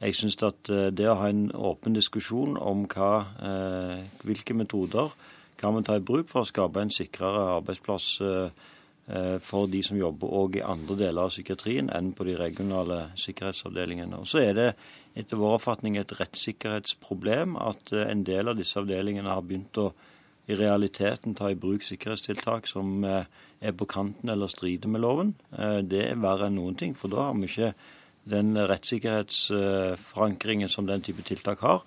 jeg syns at det å ha en åpen diskusjon om hva, hvilke metoder kan vi ta i bruk for å skape en sikrere arbeidsplass eh, eh, for de som jobber òg i andre deler av psykiatrien enn på de regionale sikkerhetsavdelingene. Og så er det etter vår oppfatning et rettssikkerhetsproblem at eh, en del av disse avdelingene har begynt å i realiteten ta i bruk sikkerhetstiltak som er på kanten eller strider med loven. Det er verre enn noen ting, for da har vi ikke den rettssikkerhetsforankringen som den type tiltak har.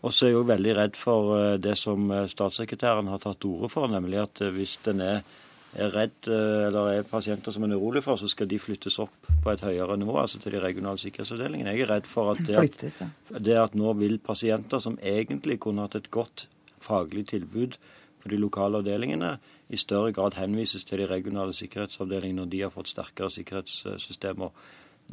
Og så er jeg jo veldig redd for eh, det som eh, statssekretæren har tatt til orde for, nemlig at eh, hvis en er, er redd eller er pasienter som en er urolig for, så skal de flyttes opp på et høyere nivå, altså til de regionale sikkerhetsavdelingene. Jeg er redd for at det at, det at nå vil pasienter som egentlig kunne hatt et godt faglig tilbud på de lokale avdelingene, i større grad henvises til de regionale sikkerhetsavdelingene når de har fått sterkere sikkerhetssystemer.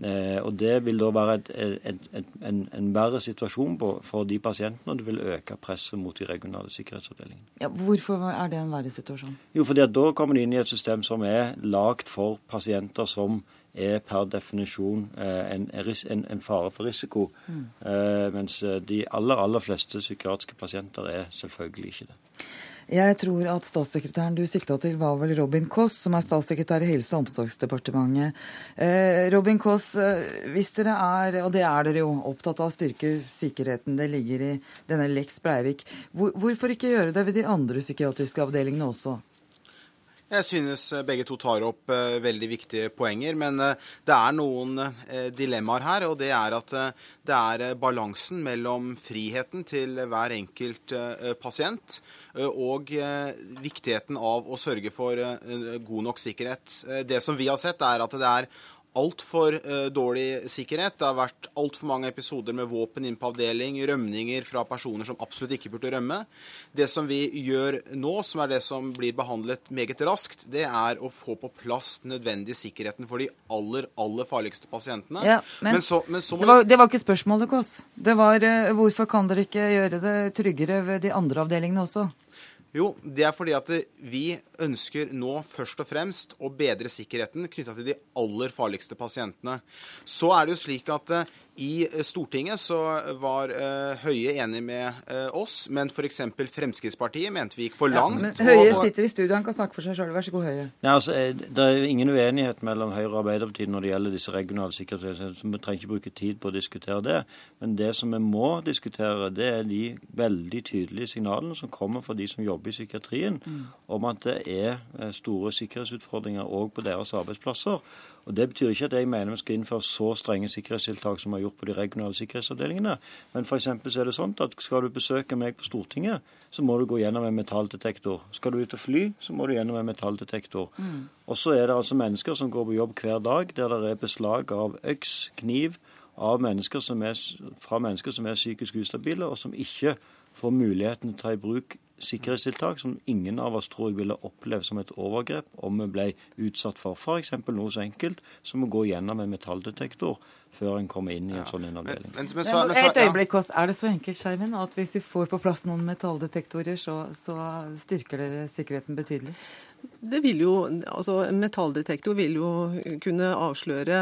Eh, og Det vil da være et, et, et, en, en, verre situasjon for de pasientene, og det vil øke presset mot de regionale sikkerhetsavdelingene. Ja, hvorfor er det en verre situasjon? Jo, fordi at Da kommer de inn i et system som er lagd for pasienter som er per definisjon eh, en, en, en, fare for risiko. Mm. Eh, mens de aller, aller fleste psykiatriske pasienter er selvfølgelig ikke det. Jeg tror at statssekretæren du sikta til var vel Robin Koss, som er statssekretær i Helse- og omsorgsdepartementet. Eh, Robin Koss, eh, hvis dere er, og det er dere jo, opptatt av å styrke sikkerheten, det ligger i denne Lex Breivik, hvor, hvorfor ikke gjøre det ved de andre psykiatriske avdelingene også? Jeg synes eh, begge to tar opp uh, veldig viktige poenger. Men det er noen dilemmaer her. Og det er at det er balansen mellom friheten til hver enkelt pasient og viktigheten av å sørge for god nok sikkerhet. Det som vi har sett, er at det er altfor uh, dårlig sikkerhet. Det har vært altfor mange episoder med våpen inn på avdeling, rømninger fra personer som absolutt ikke burde rømme. Det som vi gjør nå, som er det som blir behandlet meget raskt, det er å få på plass nødvendig sikkerheten for de aller, aller farligste pasientene. Ja, men, men, så, men så det, var, det, var, ikke spørsmålet, Kåss. Det var uh, hvorfor kan dere ikke gjøre det tryggere ved de andre avdelingene også? Jo, det er fordi at vi ønsker nå først og fremst å bedre sikkerheten knytta til de aller farligste pasientene. Så er det jo slik at i eh, Stortinget så var uh, Høie enig med uh, oss, men f.eks. Fremskrittspartiet mente vi gikk for langt. Ja, men Høie sitter i studio, han kan snakke for seg sjøl. Vær så god, Høie. Nei, altså, det er ingen uenighet mellom Høyre og Arbeiderpartiet når det gjelder disse regionale sikkerhetstiltakene. Vi trenger ikke bruke tid på å diskutere det. Men det som vi må diskutere, det er de veldig tydelige signalene som kommer fra de som jobber i psykiatrien, mm. om at det er store sikkerhetsutfordringer òg på deres arbeidsplasser. Og Det betyr ikke at jeg mener vi skal innføre så strenge sikkerhetstiltak som vi har gjort på de regionale sikkerhetsavdelingene. Men for så er det sånn at skal du besøke meg på Stortinget, så må du gå gjennom en metalldetektor. Skal du ut og fly, så må du gjennom en metalldetektor. Mm. Og så er det altså mennesker som går på jobb hver dag der det er beslag av øks, kniv, av mennesker er, fra mennesker som er psykisk ustabile, og som ikke får muligheten til å ta i bruk sikkerhetstiltak som ingen av oss tror jeg ville opplevd som et overgrep om vi ble utsatt for f.eks. noe så enkelt som å gå gjennom en metalldetektor før en kommer inn i en ja. sånn avdeling. Et øyeblikk, Er det så enkelt Skjermen, at hvis vi får på plass noen metalldetektorer, så, så styrker dere sikkerheten betydelig? Det vil jo, altså en Metalldetektor vil jo kunne avsløre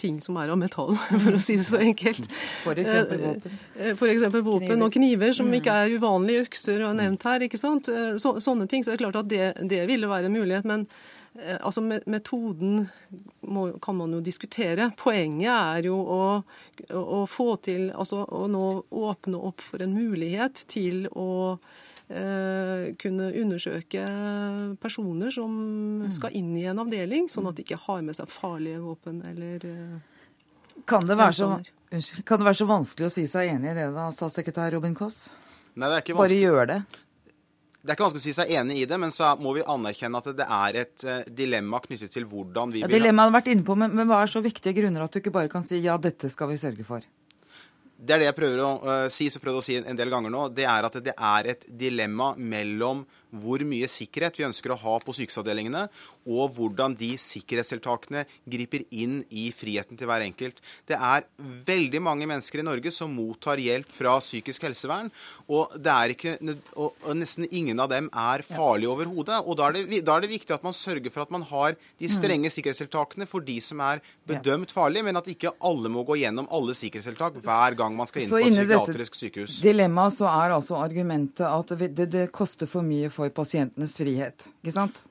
ting som er av metall, [laughs] for å si det så enkelt. F.eks. våpen. Eh, F.eks. våpen kniver. og kniver, som ikke er uvanlige. Økser og nevnt her. ikke sant? Eh, så, sånne ting. Så det er klart at det, det ville være en mulighet. Men eh, altså, metoden må, kan man jo diskutere. Poenget er jo å, å få til Altså å nå åpne opp for en mulighet til å Eh, kunne undersøke personer som skal inn i en avdeling, sånn at de ikke har med seg farlige våpen eller eh, kan det, så, kan det, være så, vanskelig å si seg enig i det, da, statssekretær Robin Koss? Nei, det er ikke vanskelig. Bare gjør det. Det er ikke vanskelig å si seg enig i det, men så må vi anerkjenne at det er et uh, dilemma knyttet til hvordan vi ja, vil Dilemmaet har vært inne på, men, men hva er så viktige grunner at du ikke bare kan si ja, dette skal vi sørge for? Det er det jeg prøver å uh, si, som prøvde å si en del ganger nå. Det er at det er et dilemma mellom hvor mye sikkerhet vi ønsker å ha på sykehusavdelingene, og hvordan de sikkerhetstiltakene griper inn i friheten til hver enkelt. Det er veldig mange mennesker i Norge som mottar hjelp fra psykisk helsevern, og, det er ikke, og nesten ingen av dem er farlige overhodet. Og da er, det, da er, det, viktig at man sørger for at man har de mm. strenge sikkerhetstiltakene for de som er bedømt farlige, men at ikke alle må gå gjennom alle sikkerhetstiltak hver gang man skal inn på et psykiatrisk sykehus. Dilemmaet så er altså argumentet at det, det koster for mye for pasientenes frihet. Ikke sant?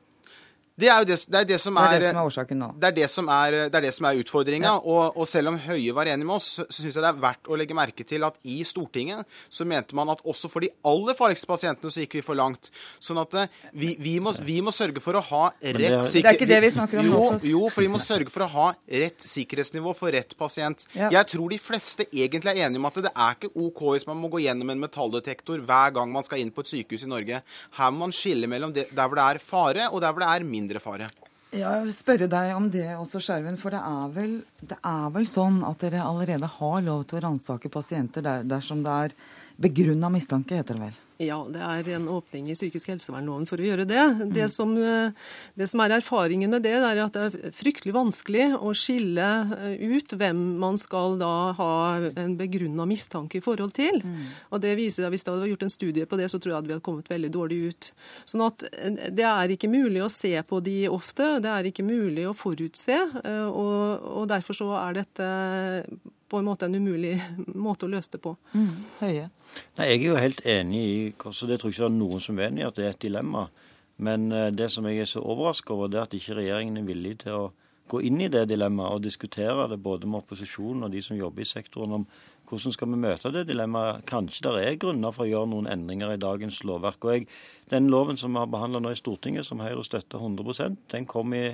Det er jo det, det, er det som er Det det som er årsaken nå. Det er det som er, det er utfordringa. Ja. Og, og, selv om Høie var enig med oss, så syns jeg det er verdt å legge merke til at i Stortinget så mente man at også for de aller farligste pasientene så gikk vi for langt. Sånn at eh, vi, vi, må, vi må, sørge for å ha rett sikkerhet... Det er ikke det vi snakker om jo, Jo, for vi må sørge for å ha rett sikkerhetsnivå for rett pasient. Ja. Jeg tror de fleste egentlig er enige om at det er ikke OK hvis man må gå gjennom en metalldetektor hver gang man skal inn på et sykehus i Norge. Her må man skille mellom der hvor det er fare, og der hvor det er mindre mindre fare. Ja, jeg vil spørre deg om det også, Skjerven. For det er, vel, det er vel sånn at dere allerede har lov til å ransake pasienter der, dersom det er begrunna mistanke, heter det vel? Ja, det er en åpning i psykisk helsevernloven for å gjøre det. Det, mm. som, eh, det som, er erfaringen med det, er at det er fryktelig vanskelig å skille eh, ut hvem man skal da ha en begrunna mistanke i forhold til. Mm. Og det viser at Hvis det hadde vært gjort en studie på det, så tror jeg at vi hadde kommet veldig dårlig ut. Sånn at eh, Det er ikke mulig å se på de ofte. Det er ikke mulig å forutse. Og, og derfor så er dette på en måte en umulig [laughs] måte å løse det på. Mm. Høye. Nei, Jeg er jo helt enig i så det tror jeg ikke det er noen som er enig i at det er et dilemma. Men eh, det som jeg er så overrasket over, det er at ikke regjeringen er villig til å gå inn i det dilemmaet og diskutere det både med opposisjonen og de som jobber i sektoren, om hvordan skal vi møte det dilemmaet. Kanskje det er grunner for å gjøre noen endringer i dagens lovverk. Og jeg, Den loven som vi har behandla nå i Stortinget, som Høyre støtter 100% den kom i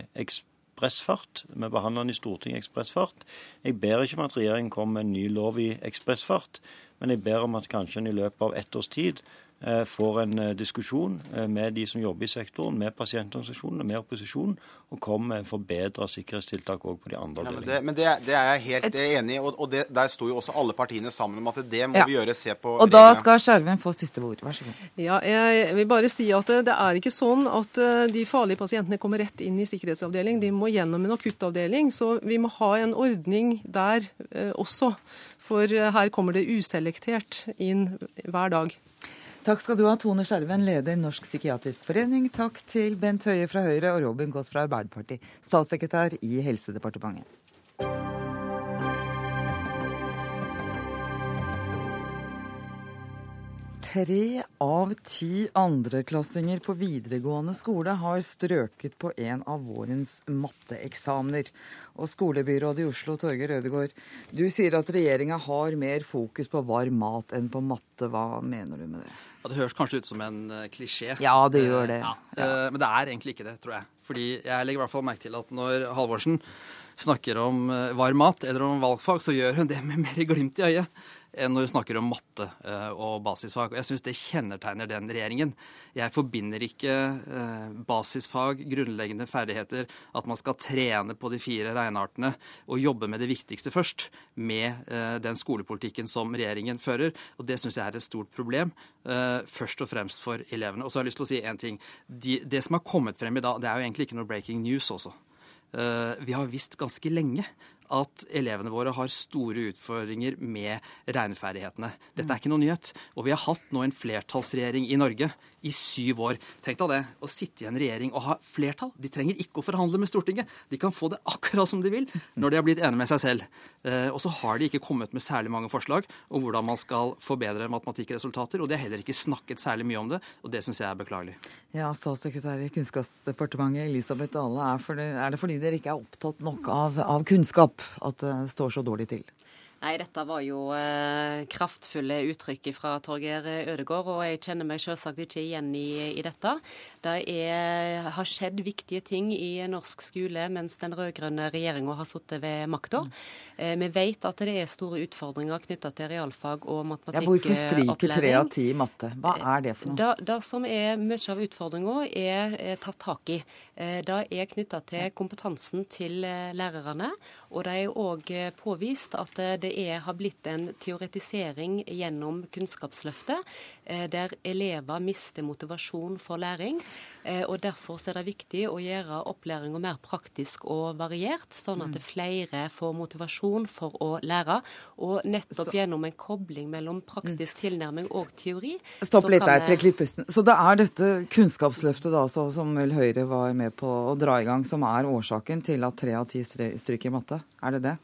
ekspressfart. Vi behandler den i Stortinget i ekspressfart. Jeg ber ikke om at regjeringen kommer med en ny lov i ekspressfart, men jeg ber om at kanskje en i løpet av ett års tid får en eh, diskusjon eh, med de som jobber i sektoren, med pasientorganisasjonene, med opposisjonen, og kommer med forbedra sikkerhetstiltak òg på de andre avdelingene. Ja, men, det, men det, det, er jeg helt Et... enig i, og, og det, der sto jo også alle partiene sammen om at det må ja. vi gjøre. Se på Og da skal Skjerven få siste ord. Vær så god. Ja, jeg vil bare si at det er ikke sånn at de farlige pasientene kommer rett inn i sikkerhetsavdeling. De må gjennom en akuttavdeling. Så vi må ha en ordning der eh, også. For her kommer det uselektert inn hver dag. Takk skal du ha, Tone Skjerven, leder Norsk psykiatrisk forening. Takk til Bent Høie fra Høyre og Robin Gaas fra Arbeiderpartiet, statssekretær i Helsedepartementet. Tre av ti andreklassinger på videregående skole har strøket på en av vårens matteeksamener. Og skolebyrådet i Oslo, Torgeir Ødegaard, du sier at regjeringa har mer fokus på varm mat enn på matte. Hva mener du med det? Ja, Det høres kanskje ut som en uh, klisjé. Ja, det gjør det. Ja. Ja. men det er egentlig ikke det, tror jeg. Fordi jeg legger i hvert fall merke til at når Halvorsen snakker om varm mat eller om valgfag, så gjør hun det med mer glimt i øyet når vi snakker om matte eh, og basisfag. Og jeg syns det kjennetegner den regjeringen. Jeg forbinder ikke eh, basisfag, grunnleggende ferdigheter, at man skal trene på de fire regneartene og jobbe med det viktigste først, med eh, den skolepolitikken som regjeringen fører. Og det syns jeg er et stort problem, først og fremst for elevene. Og så har jeg lyst til å si én ting. det som har kommet frem i dag, det er jo egentlig ikke noe breaking news også. Vi har visst ganske lenge at elevene våre har store utfordringer med regneferdighetene. Dette er ikke noe nyhet. Og vi har hatt nå en flertallsregjering i Norge i syv år. Tenk deg det, å sitte i en regjering og ha flertall. De trenger ikke å forhandle med Stortinget. De kan få det [laughs] akkurat som de vil når de har blitt enige med seg selv. Eh, og så har de ikke kommet med særlig mange forslag om hvordan man skal forbedre matematikkresultater. Og de har heller ikke snakket særlig mye om det, og det syns jeg er beklagelig. Ja, Statssekretær i Kunnskapsdepartementet Elisabeth Dale, er, det fordi dere ikke er opptatt nok av, av kunnskap at det står så dårlig til? Nei, dette var jo eh, kraftfulle uttrykk fra Torgeir Ødegaard, og jeg kjenner meg selvsagt ikke igjen i, i dette. Det er, har skjedd viktige ting i norsk skole mens den rød-grønne regjeringa har sittet ved makta. Mm. Eh, vi vet at det er store utfordringer knytta til realfag og matematikkopplæring. Ja, hvorfor stryker tre av ti i matte? Hva er det for noe? Det, som er mye av utfordringa, er, er tatt tak i. Eh, det er knytta til kompetansen til eh, lærerne. Og det er òg påvist at det er, har blitt en teoretisering gjennom Kunnskapsløftet, der elever mister motivasjon for læring. Eh, og Derfor er det viktig å gjøre opplæringa mer praktisk og variert, sånn at mm. flere får motivasjon for å lære. Og nettopp gjennom en kobling mellom praktisk tilnærming og teori Stopp litt der, trekk litt pusten. Så det er dette Kunnskapsløftet da, som vel Høyre var med på å dra i gang, som er årsaken til at tre av ti stryker i matte? Er det det?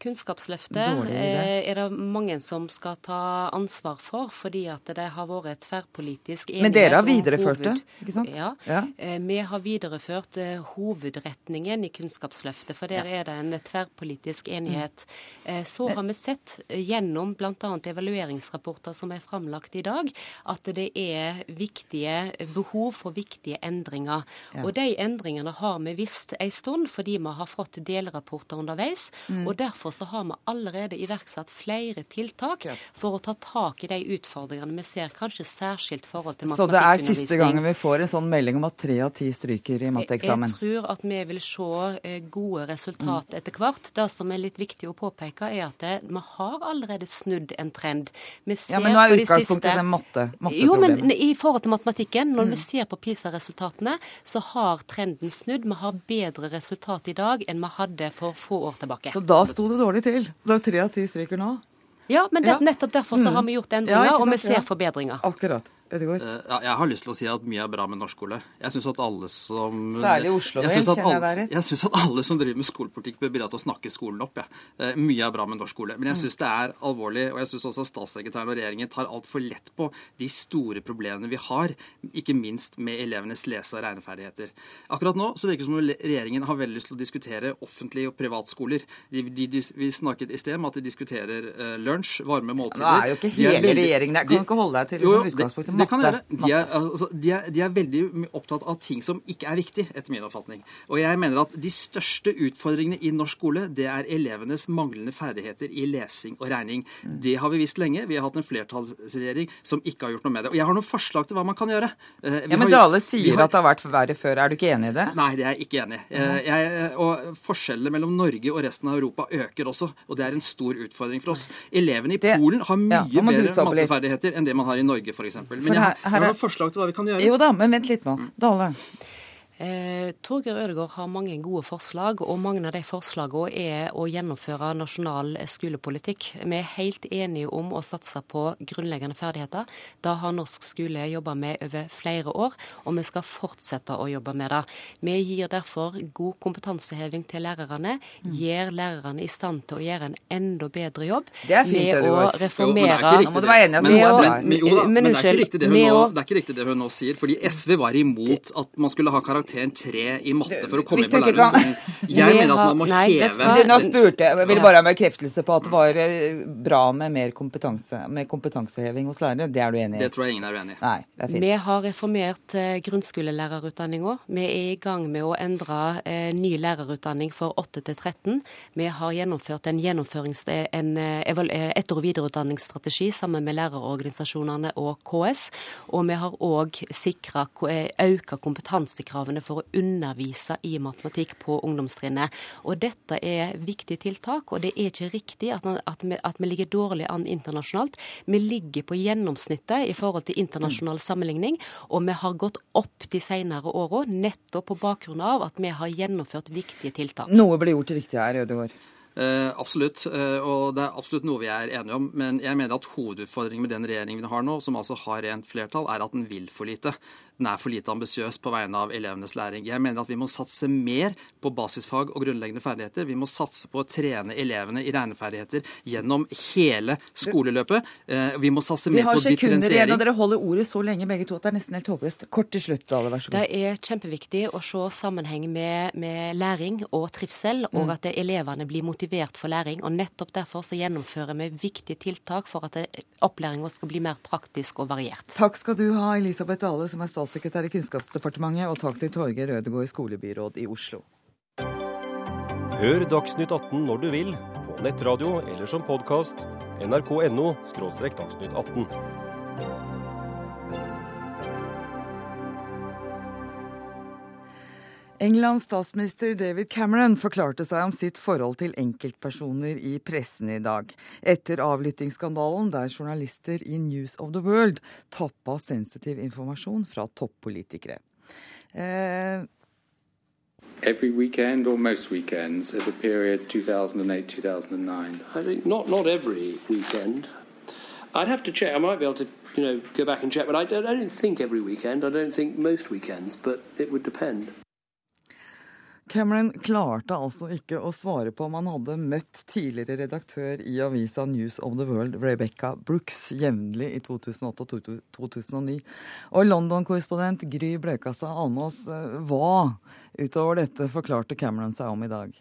Kunnskapsløftet eh, er det mange som skal ta ansvar for, fordi at det har vært tverrpolitisk enighet. Men dere har videreført det, ikke sant? Ja. ja. Eh, vi har videreført eh, hovedretningen i Kunnskapsløftet, for der er det en tverrpolitisk enighet. Mm. Så har vi sett gjennom bl.a. evalueringsrapporter som er framlagt i dag, at det er viktige behov for viktige endringer. Og de endringene har vi visst en stund, fordi vi har fått delrapporter underveis. Mm. og derfor Derfor så har vi allerede iverksatt flere tiltak for å ta tak i de utfordringene vi ser, kanskje særskilt forhold til matematikkundervisning. Så det er siste gangen vi får en sånn melding om at tre av ti stryker i matteeksamen? Jeg tror at vi vil se eh, gode resultat etter hvert. Det som er litt viktig å påpeke, er at vi har allerede snudd en trend. ja, Men nå er utgangspunktet den matte, matteproblemet. Jo, men i forhold til matematikken, når mm. vi ser på PISA-resultatene, så har trenden snudd. Vi har bedre resultat i dag enn vi hadde for få år tilbake. Så da sto det dårlig til. Det er tre av ti stryker nå. Ja, men det, nettopp derfor så har vi gjort endringer, ja, og vi ser forbedringer. Akkurat. Uh, ja, jeg har lyst til å si at mye er bra med norsk skole. Jeg syns at alle som Særlig Oslo, vel, kjenner jeg deg rett? Jeg syns at alle som driver med skolepolitikk, bør bidra til å snakke skolen opp. Ja. Uh, mye er bra med norsk skole. Men jeg syns det er alvorlig, og jeg syns også at statssekretæren og regjeringen tar altfor lett på de store problemene vi har, ikke minst med elevenes lese- og regneferdigheter. Akkurat nå så virker det som om regjeringen har veldig lyst til å diskutere offentlige og privatskoler. De, de, de, vi snakket i sted om at de diskuterer uh, lunsj, varme måltider. Nå er jo ikke hele de regjeringen der. Kan du ikke holde deg til liksom, utgangspunktet det kan gjøre. De er, altså, de, er, de er, veldig opptatt av ting som ikke er viktig, etter min oppfatning. Og jeg mener at de største utfordringene i norsk skole, det er elevenes manglende ferdigheter i lesing og regning. Det har vi visst lenge. Vi har hatt en flertallsregjering som ikke har gjort noe med det. Og jeg har noen forslag til hva man kan gjøre. Vi ja, Men Dale sier har... at det har vært verre før. Er du ikke enig i det? Nei, det er jeg ikke enig i. Uh, og forskjellene mellom Norge og resten av Europa øker også, og det er en stor utfordring for oss. Elevene i Polen har mye ja, bedre matteferdigheter enn det man har i Norge, f.eks. Men jeg, jeg har noen forslag til hva vi kan gjøre. Jo da, men vent litt nå. Dale. Eh, Torgeir Ødegaard har mange gode forslag, og mange av de forslagene er å gjennomføre nasjonal skolepolitikk. Vi er helt enige om å satse på grunnleggende ferdigheter. Det har norsk skole jobba med over flere år, og vi skal fortsette å jobbe med det. Vi gir derfor god kompetanseheving til lærerne, gjør lærerne i stand til å gjøre en enda bedre jobb det er fint, med å reformere bra. Men, det er ikke riktig det hun nå sier, fordi SV var imot at man skulle ha karakter karakteren tre i matte for å komme inn på lærerskolen. Jeg mener at man må nei, heve Nå spurte jeg, vil bare ha bekreftelse på at det var eh, bra med mer kompetanse, med kompetanseheving hos lærere. Det er du enig i? Det tror jeg ingen er uenig i. Nei, det er fint. Vi har reformert eh, grunnskolelærerutdanninga. Vi er i gang med å endre eh, ny lærerutdanning for 8 til 13. Vi har gjennomført en, gjennomførings, en etter- og videreutdanningsstrategi sammen med lærerorganisasjonene og KS. Og vi har òg sikra økt kompetansekravene mulighetene for å undervise i matematikk på ungdomstrinnet. Og Dette er viktige tiltak, og det er ikke riktig at, at, vi, at vi, ligger dårlig an internasjonalt. Vi ligger på gjennomsnittet i forhold til internasjonal sammenligning, og vi har gått opp de senere åra nettopp på bakgrunn av at vi har gjennomført viktige tiltak. Noe blir gjort riktig her, Ødegaard? Eh, absolutt, eh, og det er absolutt noe vi er enige om. Men jeg mener at hovedutfordringen med den regjeringen vi har nå, som altså har rent flertall, er at den vil for lite den er for lite ambisiøs på vegne av elevenes læring. Jeg mener at vi må satse mer på basisfag og grunnleggende ferdigheter. Vi må satse på å trene elevene i regneferdigheter gjennom hele skoleløpet. Eh, vi må satse mer på differensiering. Vi har sekunder igjen, og dere holder ordet så lenge begge to at det er nesten helt håpløst. Kort til slutt, Dale, vær så god. Det er kjempeviktig å se sammenheng med, med læring og trivsel, og mm. at elevene blir motivert for læring. og Nettopp derfor så gjennomfører vi viktige tiltak for at opplæringa skal bli mer praktisk og variert. Takk skal du ha, Elisabeth Dale, som er statsråd statssekretær i Kunnskapsdepartementet, og takk til Torgeir Ødegaard, skolebyråd i Oslo. Hør Dagsnytt 18 når du vil, på nettradio eller som podkast. nrk.no – dagsnytt 18. Englands statsminister David Cameron forklarte seg om sitt forhold til enkeltpersoner i pressen i dag, etter avlyttingsskandalen der journalister i News of the World tappa sensitiv informasjon fra toppolitikere. Eh, every weekend or most weekends of the period 2008-2009? I think not not every weekend. I'd have to check. I might be able to, you know, go back and check, but I don't, I don't think every weekend. I don't think most weekends, but it would depend. Cameron klarte altså ikke å svare på om han hadde møtt tidligere redaktør i avisa News of the World, Rebecca Brooks, jevnlig i 2008 og 2009. Og London-korrespondent Gry Bløkassa Almås, eh, hva utover dette forklarte Cameron seg om i dag?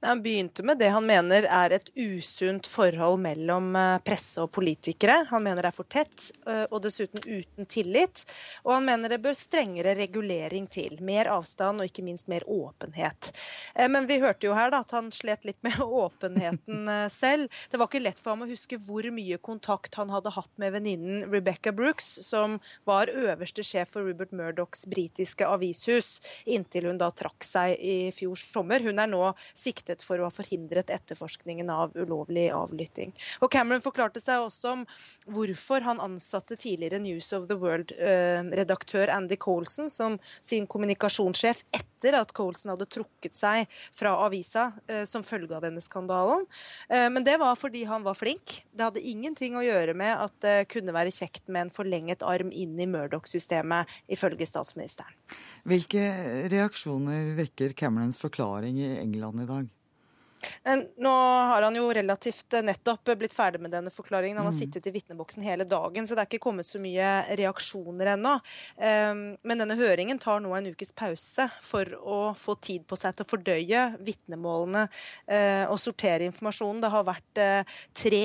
Han begynte med det han mener er et usunt forhold mellom eh, presse og politikere. Han mener det er for tett eh, og dessuten uten tillit. Og han mener det bør strengere regulering til. Mer avstand og ikke minst mer åpenhet. Eh, men vi hørte jo her da, at han slet litt med [laughs] åpenheten selv. Det var ikke lett for ham å huske hvor mye kontakt han hadde hatt med venninnen Rebecca Brooks, som var øverste sjef for Rupert Murdochs britiske avishus, inntil hun da trakk seg i fjor sommer. Hun er nå siktet fryktet for å ha forhindret etterforskningen av ulovlig avlytting. Og Cameron forklarte seg også om hvorfor han ansatte tidligere News of the World-redaktør Andy Colson som sin kommunikasjonssjef etter at Colson hadde trukket seg fra avisa eh, som følge av denne skandalen. Eh, men det var fordi han var flink. Det hadde ingenting å gjøre med at det kunne være kjekt med en forlenget arm inn i Murdoch-systemet, ifølge statsministeren. Hvilke reaksjoner vekker Camerons forklaring i England i dag? Nå har han jo relativt eh, nettopp blitt ferdig med denne forklaringen. Han har mm. sittet i vitneboksen hele dagen, så det er ikke kommet så mye reaksjoner ennå. Ehm, men denne høringen tar nå en ukes pause for å få tid på seg til å fordøye vitnemålene eh, og sortere informasjonen. Det har vært eh, tre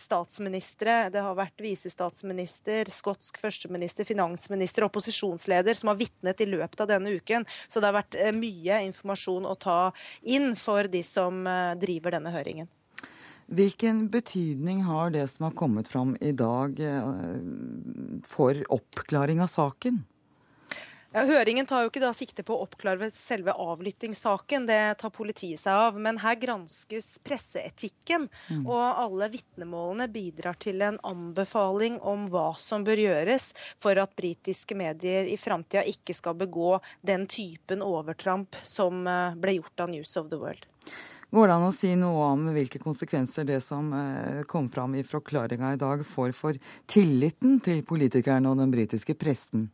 statsministre, det har vært visestatsminister, skotsk førsteminister, finansminister opposisjonsleder som har vitnet i løpet av denne uken. Så det har vært mye informasjon å ta inn for de som Eh, driver denne høringen. Hvilken betydning har det som har kommet fram i dag eh, for oppklaring av saken? Ja, høringen tar jo ikke da sikte på å oppklare selve avlyttingssaken, det tar politiet seg av. Men her granskes presseetikken, mm. og alle vitnemålene bidrar til en anbefaling om hva som bør gjøres for at britiske medier i framtida ikke skal begå den typen overtramp som eh, ble gjort av News of the World. Går det an å si noe om hvilke konsekvenser det som eh, kom fram i forklaringa i dag, får for tilliten til politikerne og den britiske pressen?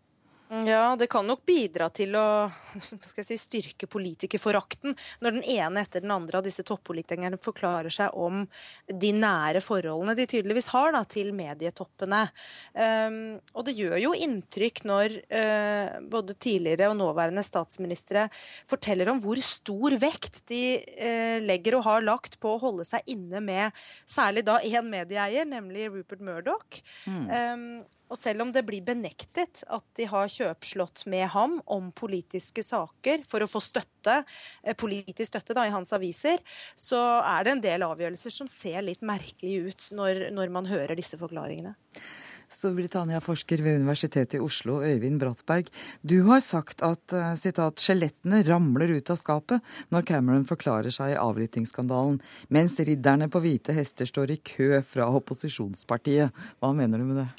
Ja, det kan nok bidra til å si, styrke politikerforakten når den ene etter den andre av disse toppolitikerne forklarer seg om de nære forholdene de tydeligvis har da, til medietoppene. Um, og det gjør jo inntrykk når uh, både tidligere og nåværende statsministre forteller om hvor stor vekt de uh, legger og har lagt på å holde seg inne med særlig da én medieeier, nemlig Rupert Murdoch. Mm. Um, og selv om det blir benektet at de har kjøpslått med ham om politiske saker for å få støtte, eh, politisk støtte da, i hans aviser, så er det en del avgjørelser som ser litt merkelig ut når, når man hører disse forklaringene. Storbritannia-forsker ved Universitetet i Oslo, Øyvind Brattberg. Du har sagt at sitat, citat, skjelettene ramler ut av skapet når Cameron forklarer seg i avlyttingsskandalen, mens ridderne på hvite hester står i kø fra opposisjonspartiet. Hva mener du med det?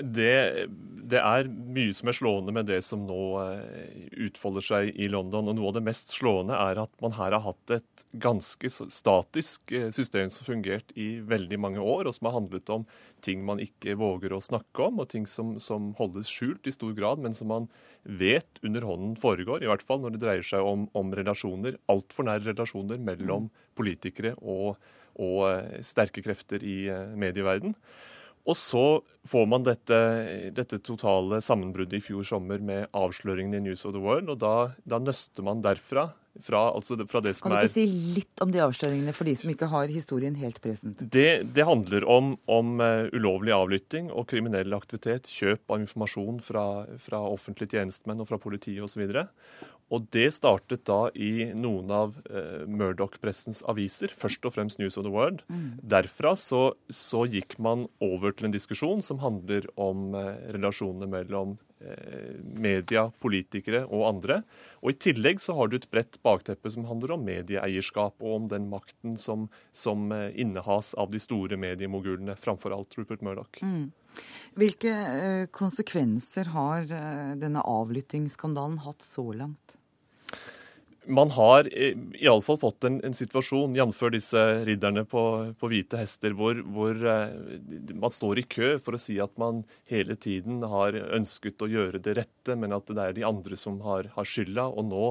Det, det, er mye som er slående med det som nå eh, utfolder seg i London. og Noe av det mest slående er at man her har hatt et ganske statisk eh, system som har fungert i veldig mange år, og som har handlet om ting man ikke våger å snakke om, og ting som, som holdes skjult i stor grad, men som man vet under hånden foregår. I hvert fall når det dreier seg om, om relasjoner, altfor nære relasjoner mellom politikere og, og eh, sterke krefter i medieverden. Og så får man dette, dette, totale sammenbruddet i fjor sommer med avsløringen i News of the World, og da, da nøster man derfra. Fra, altså fra det som kan du ikke er, si litt om de avsløringene for de som ikke har historien helt present? Det, det handler om, om uh, ulovlig avlytting og kriminell aktivitet, kjøp av informasjon fra, fra offentlige tjenestemenn og fra politiet osv. Og det startet da i noen av eh, Murdoch-pressens aviser, først og fremst News of the World. Mm. Derfra så, så, gikk man over til en diskusjon som handler om eh, relasjonene mellom media, politikere og andre. Og I tillegg så har du et bredt bakteppe som handler om medieeierskap og om den makten som, som innehas av de store mediemogulene, framfor alt Rupert Murdoch. Mm. Hvilke konsekvenser har denne avlyttingsskandalen hatt så langt? Man har iallfall fått en, en situasjon, jf. disse ridderne på, på hvite hester, hvor, hvor eh, man står i kø for å si at man hele tiden har ønsket å gjøre det rette, men at det er de andre som har, har skylda. Og nå,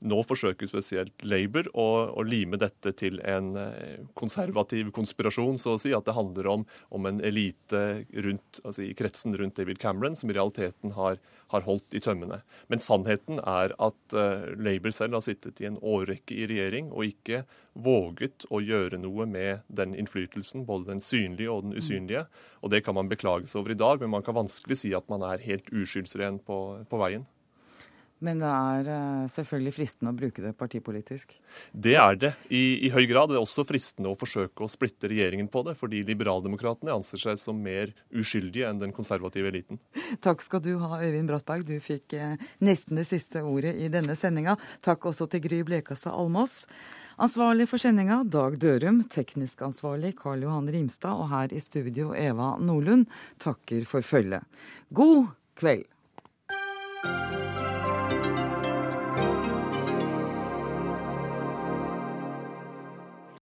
nå, forsøker spesielt Labour å, å, lime dette til en eh, konservativ konspirasjon, så å si. At det handler om, om en elite rundt, altså i kretsen rundt David Cameron, som i realiteten har har holdt i tømmene. Men sannheten er at uh, Labour selv har sittet i en årrekke i regjering og ikke våget å gjøre noe med den innflytelsen, både den synlige og den usynlige. Og det kan man beklage seg over i dag, men man kan vanskelig si at man er helt uskyldsren på, på veien. Men det er eh, selvfølgelig fristende å bruke det partipolitisk? Det er det i, i, høy grad. Det er også fristende å forsøke å splitte regjeringen på det, fordi liberaldemokratene anser seg som mer uskyldige enn den konservative eliten. Takk skal du ha, Øyvind Brattberg. Du fikk eh, nesten det siste ordet i denne sendinga. Takk også til Gry Blekastad Almås. Ansvarlig for sendinga Dag Dørum, teknisk ansvarlig Karl Johan Rimstad, og her i studio Eva Nordlund takker for følget. God kveld.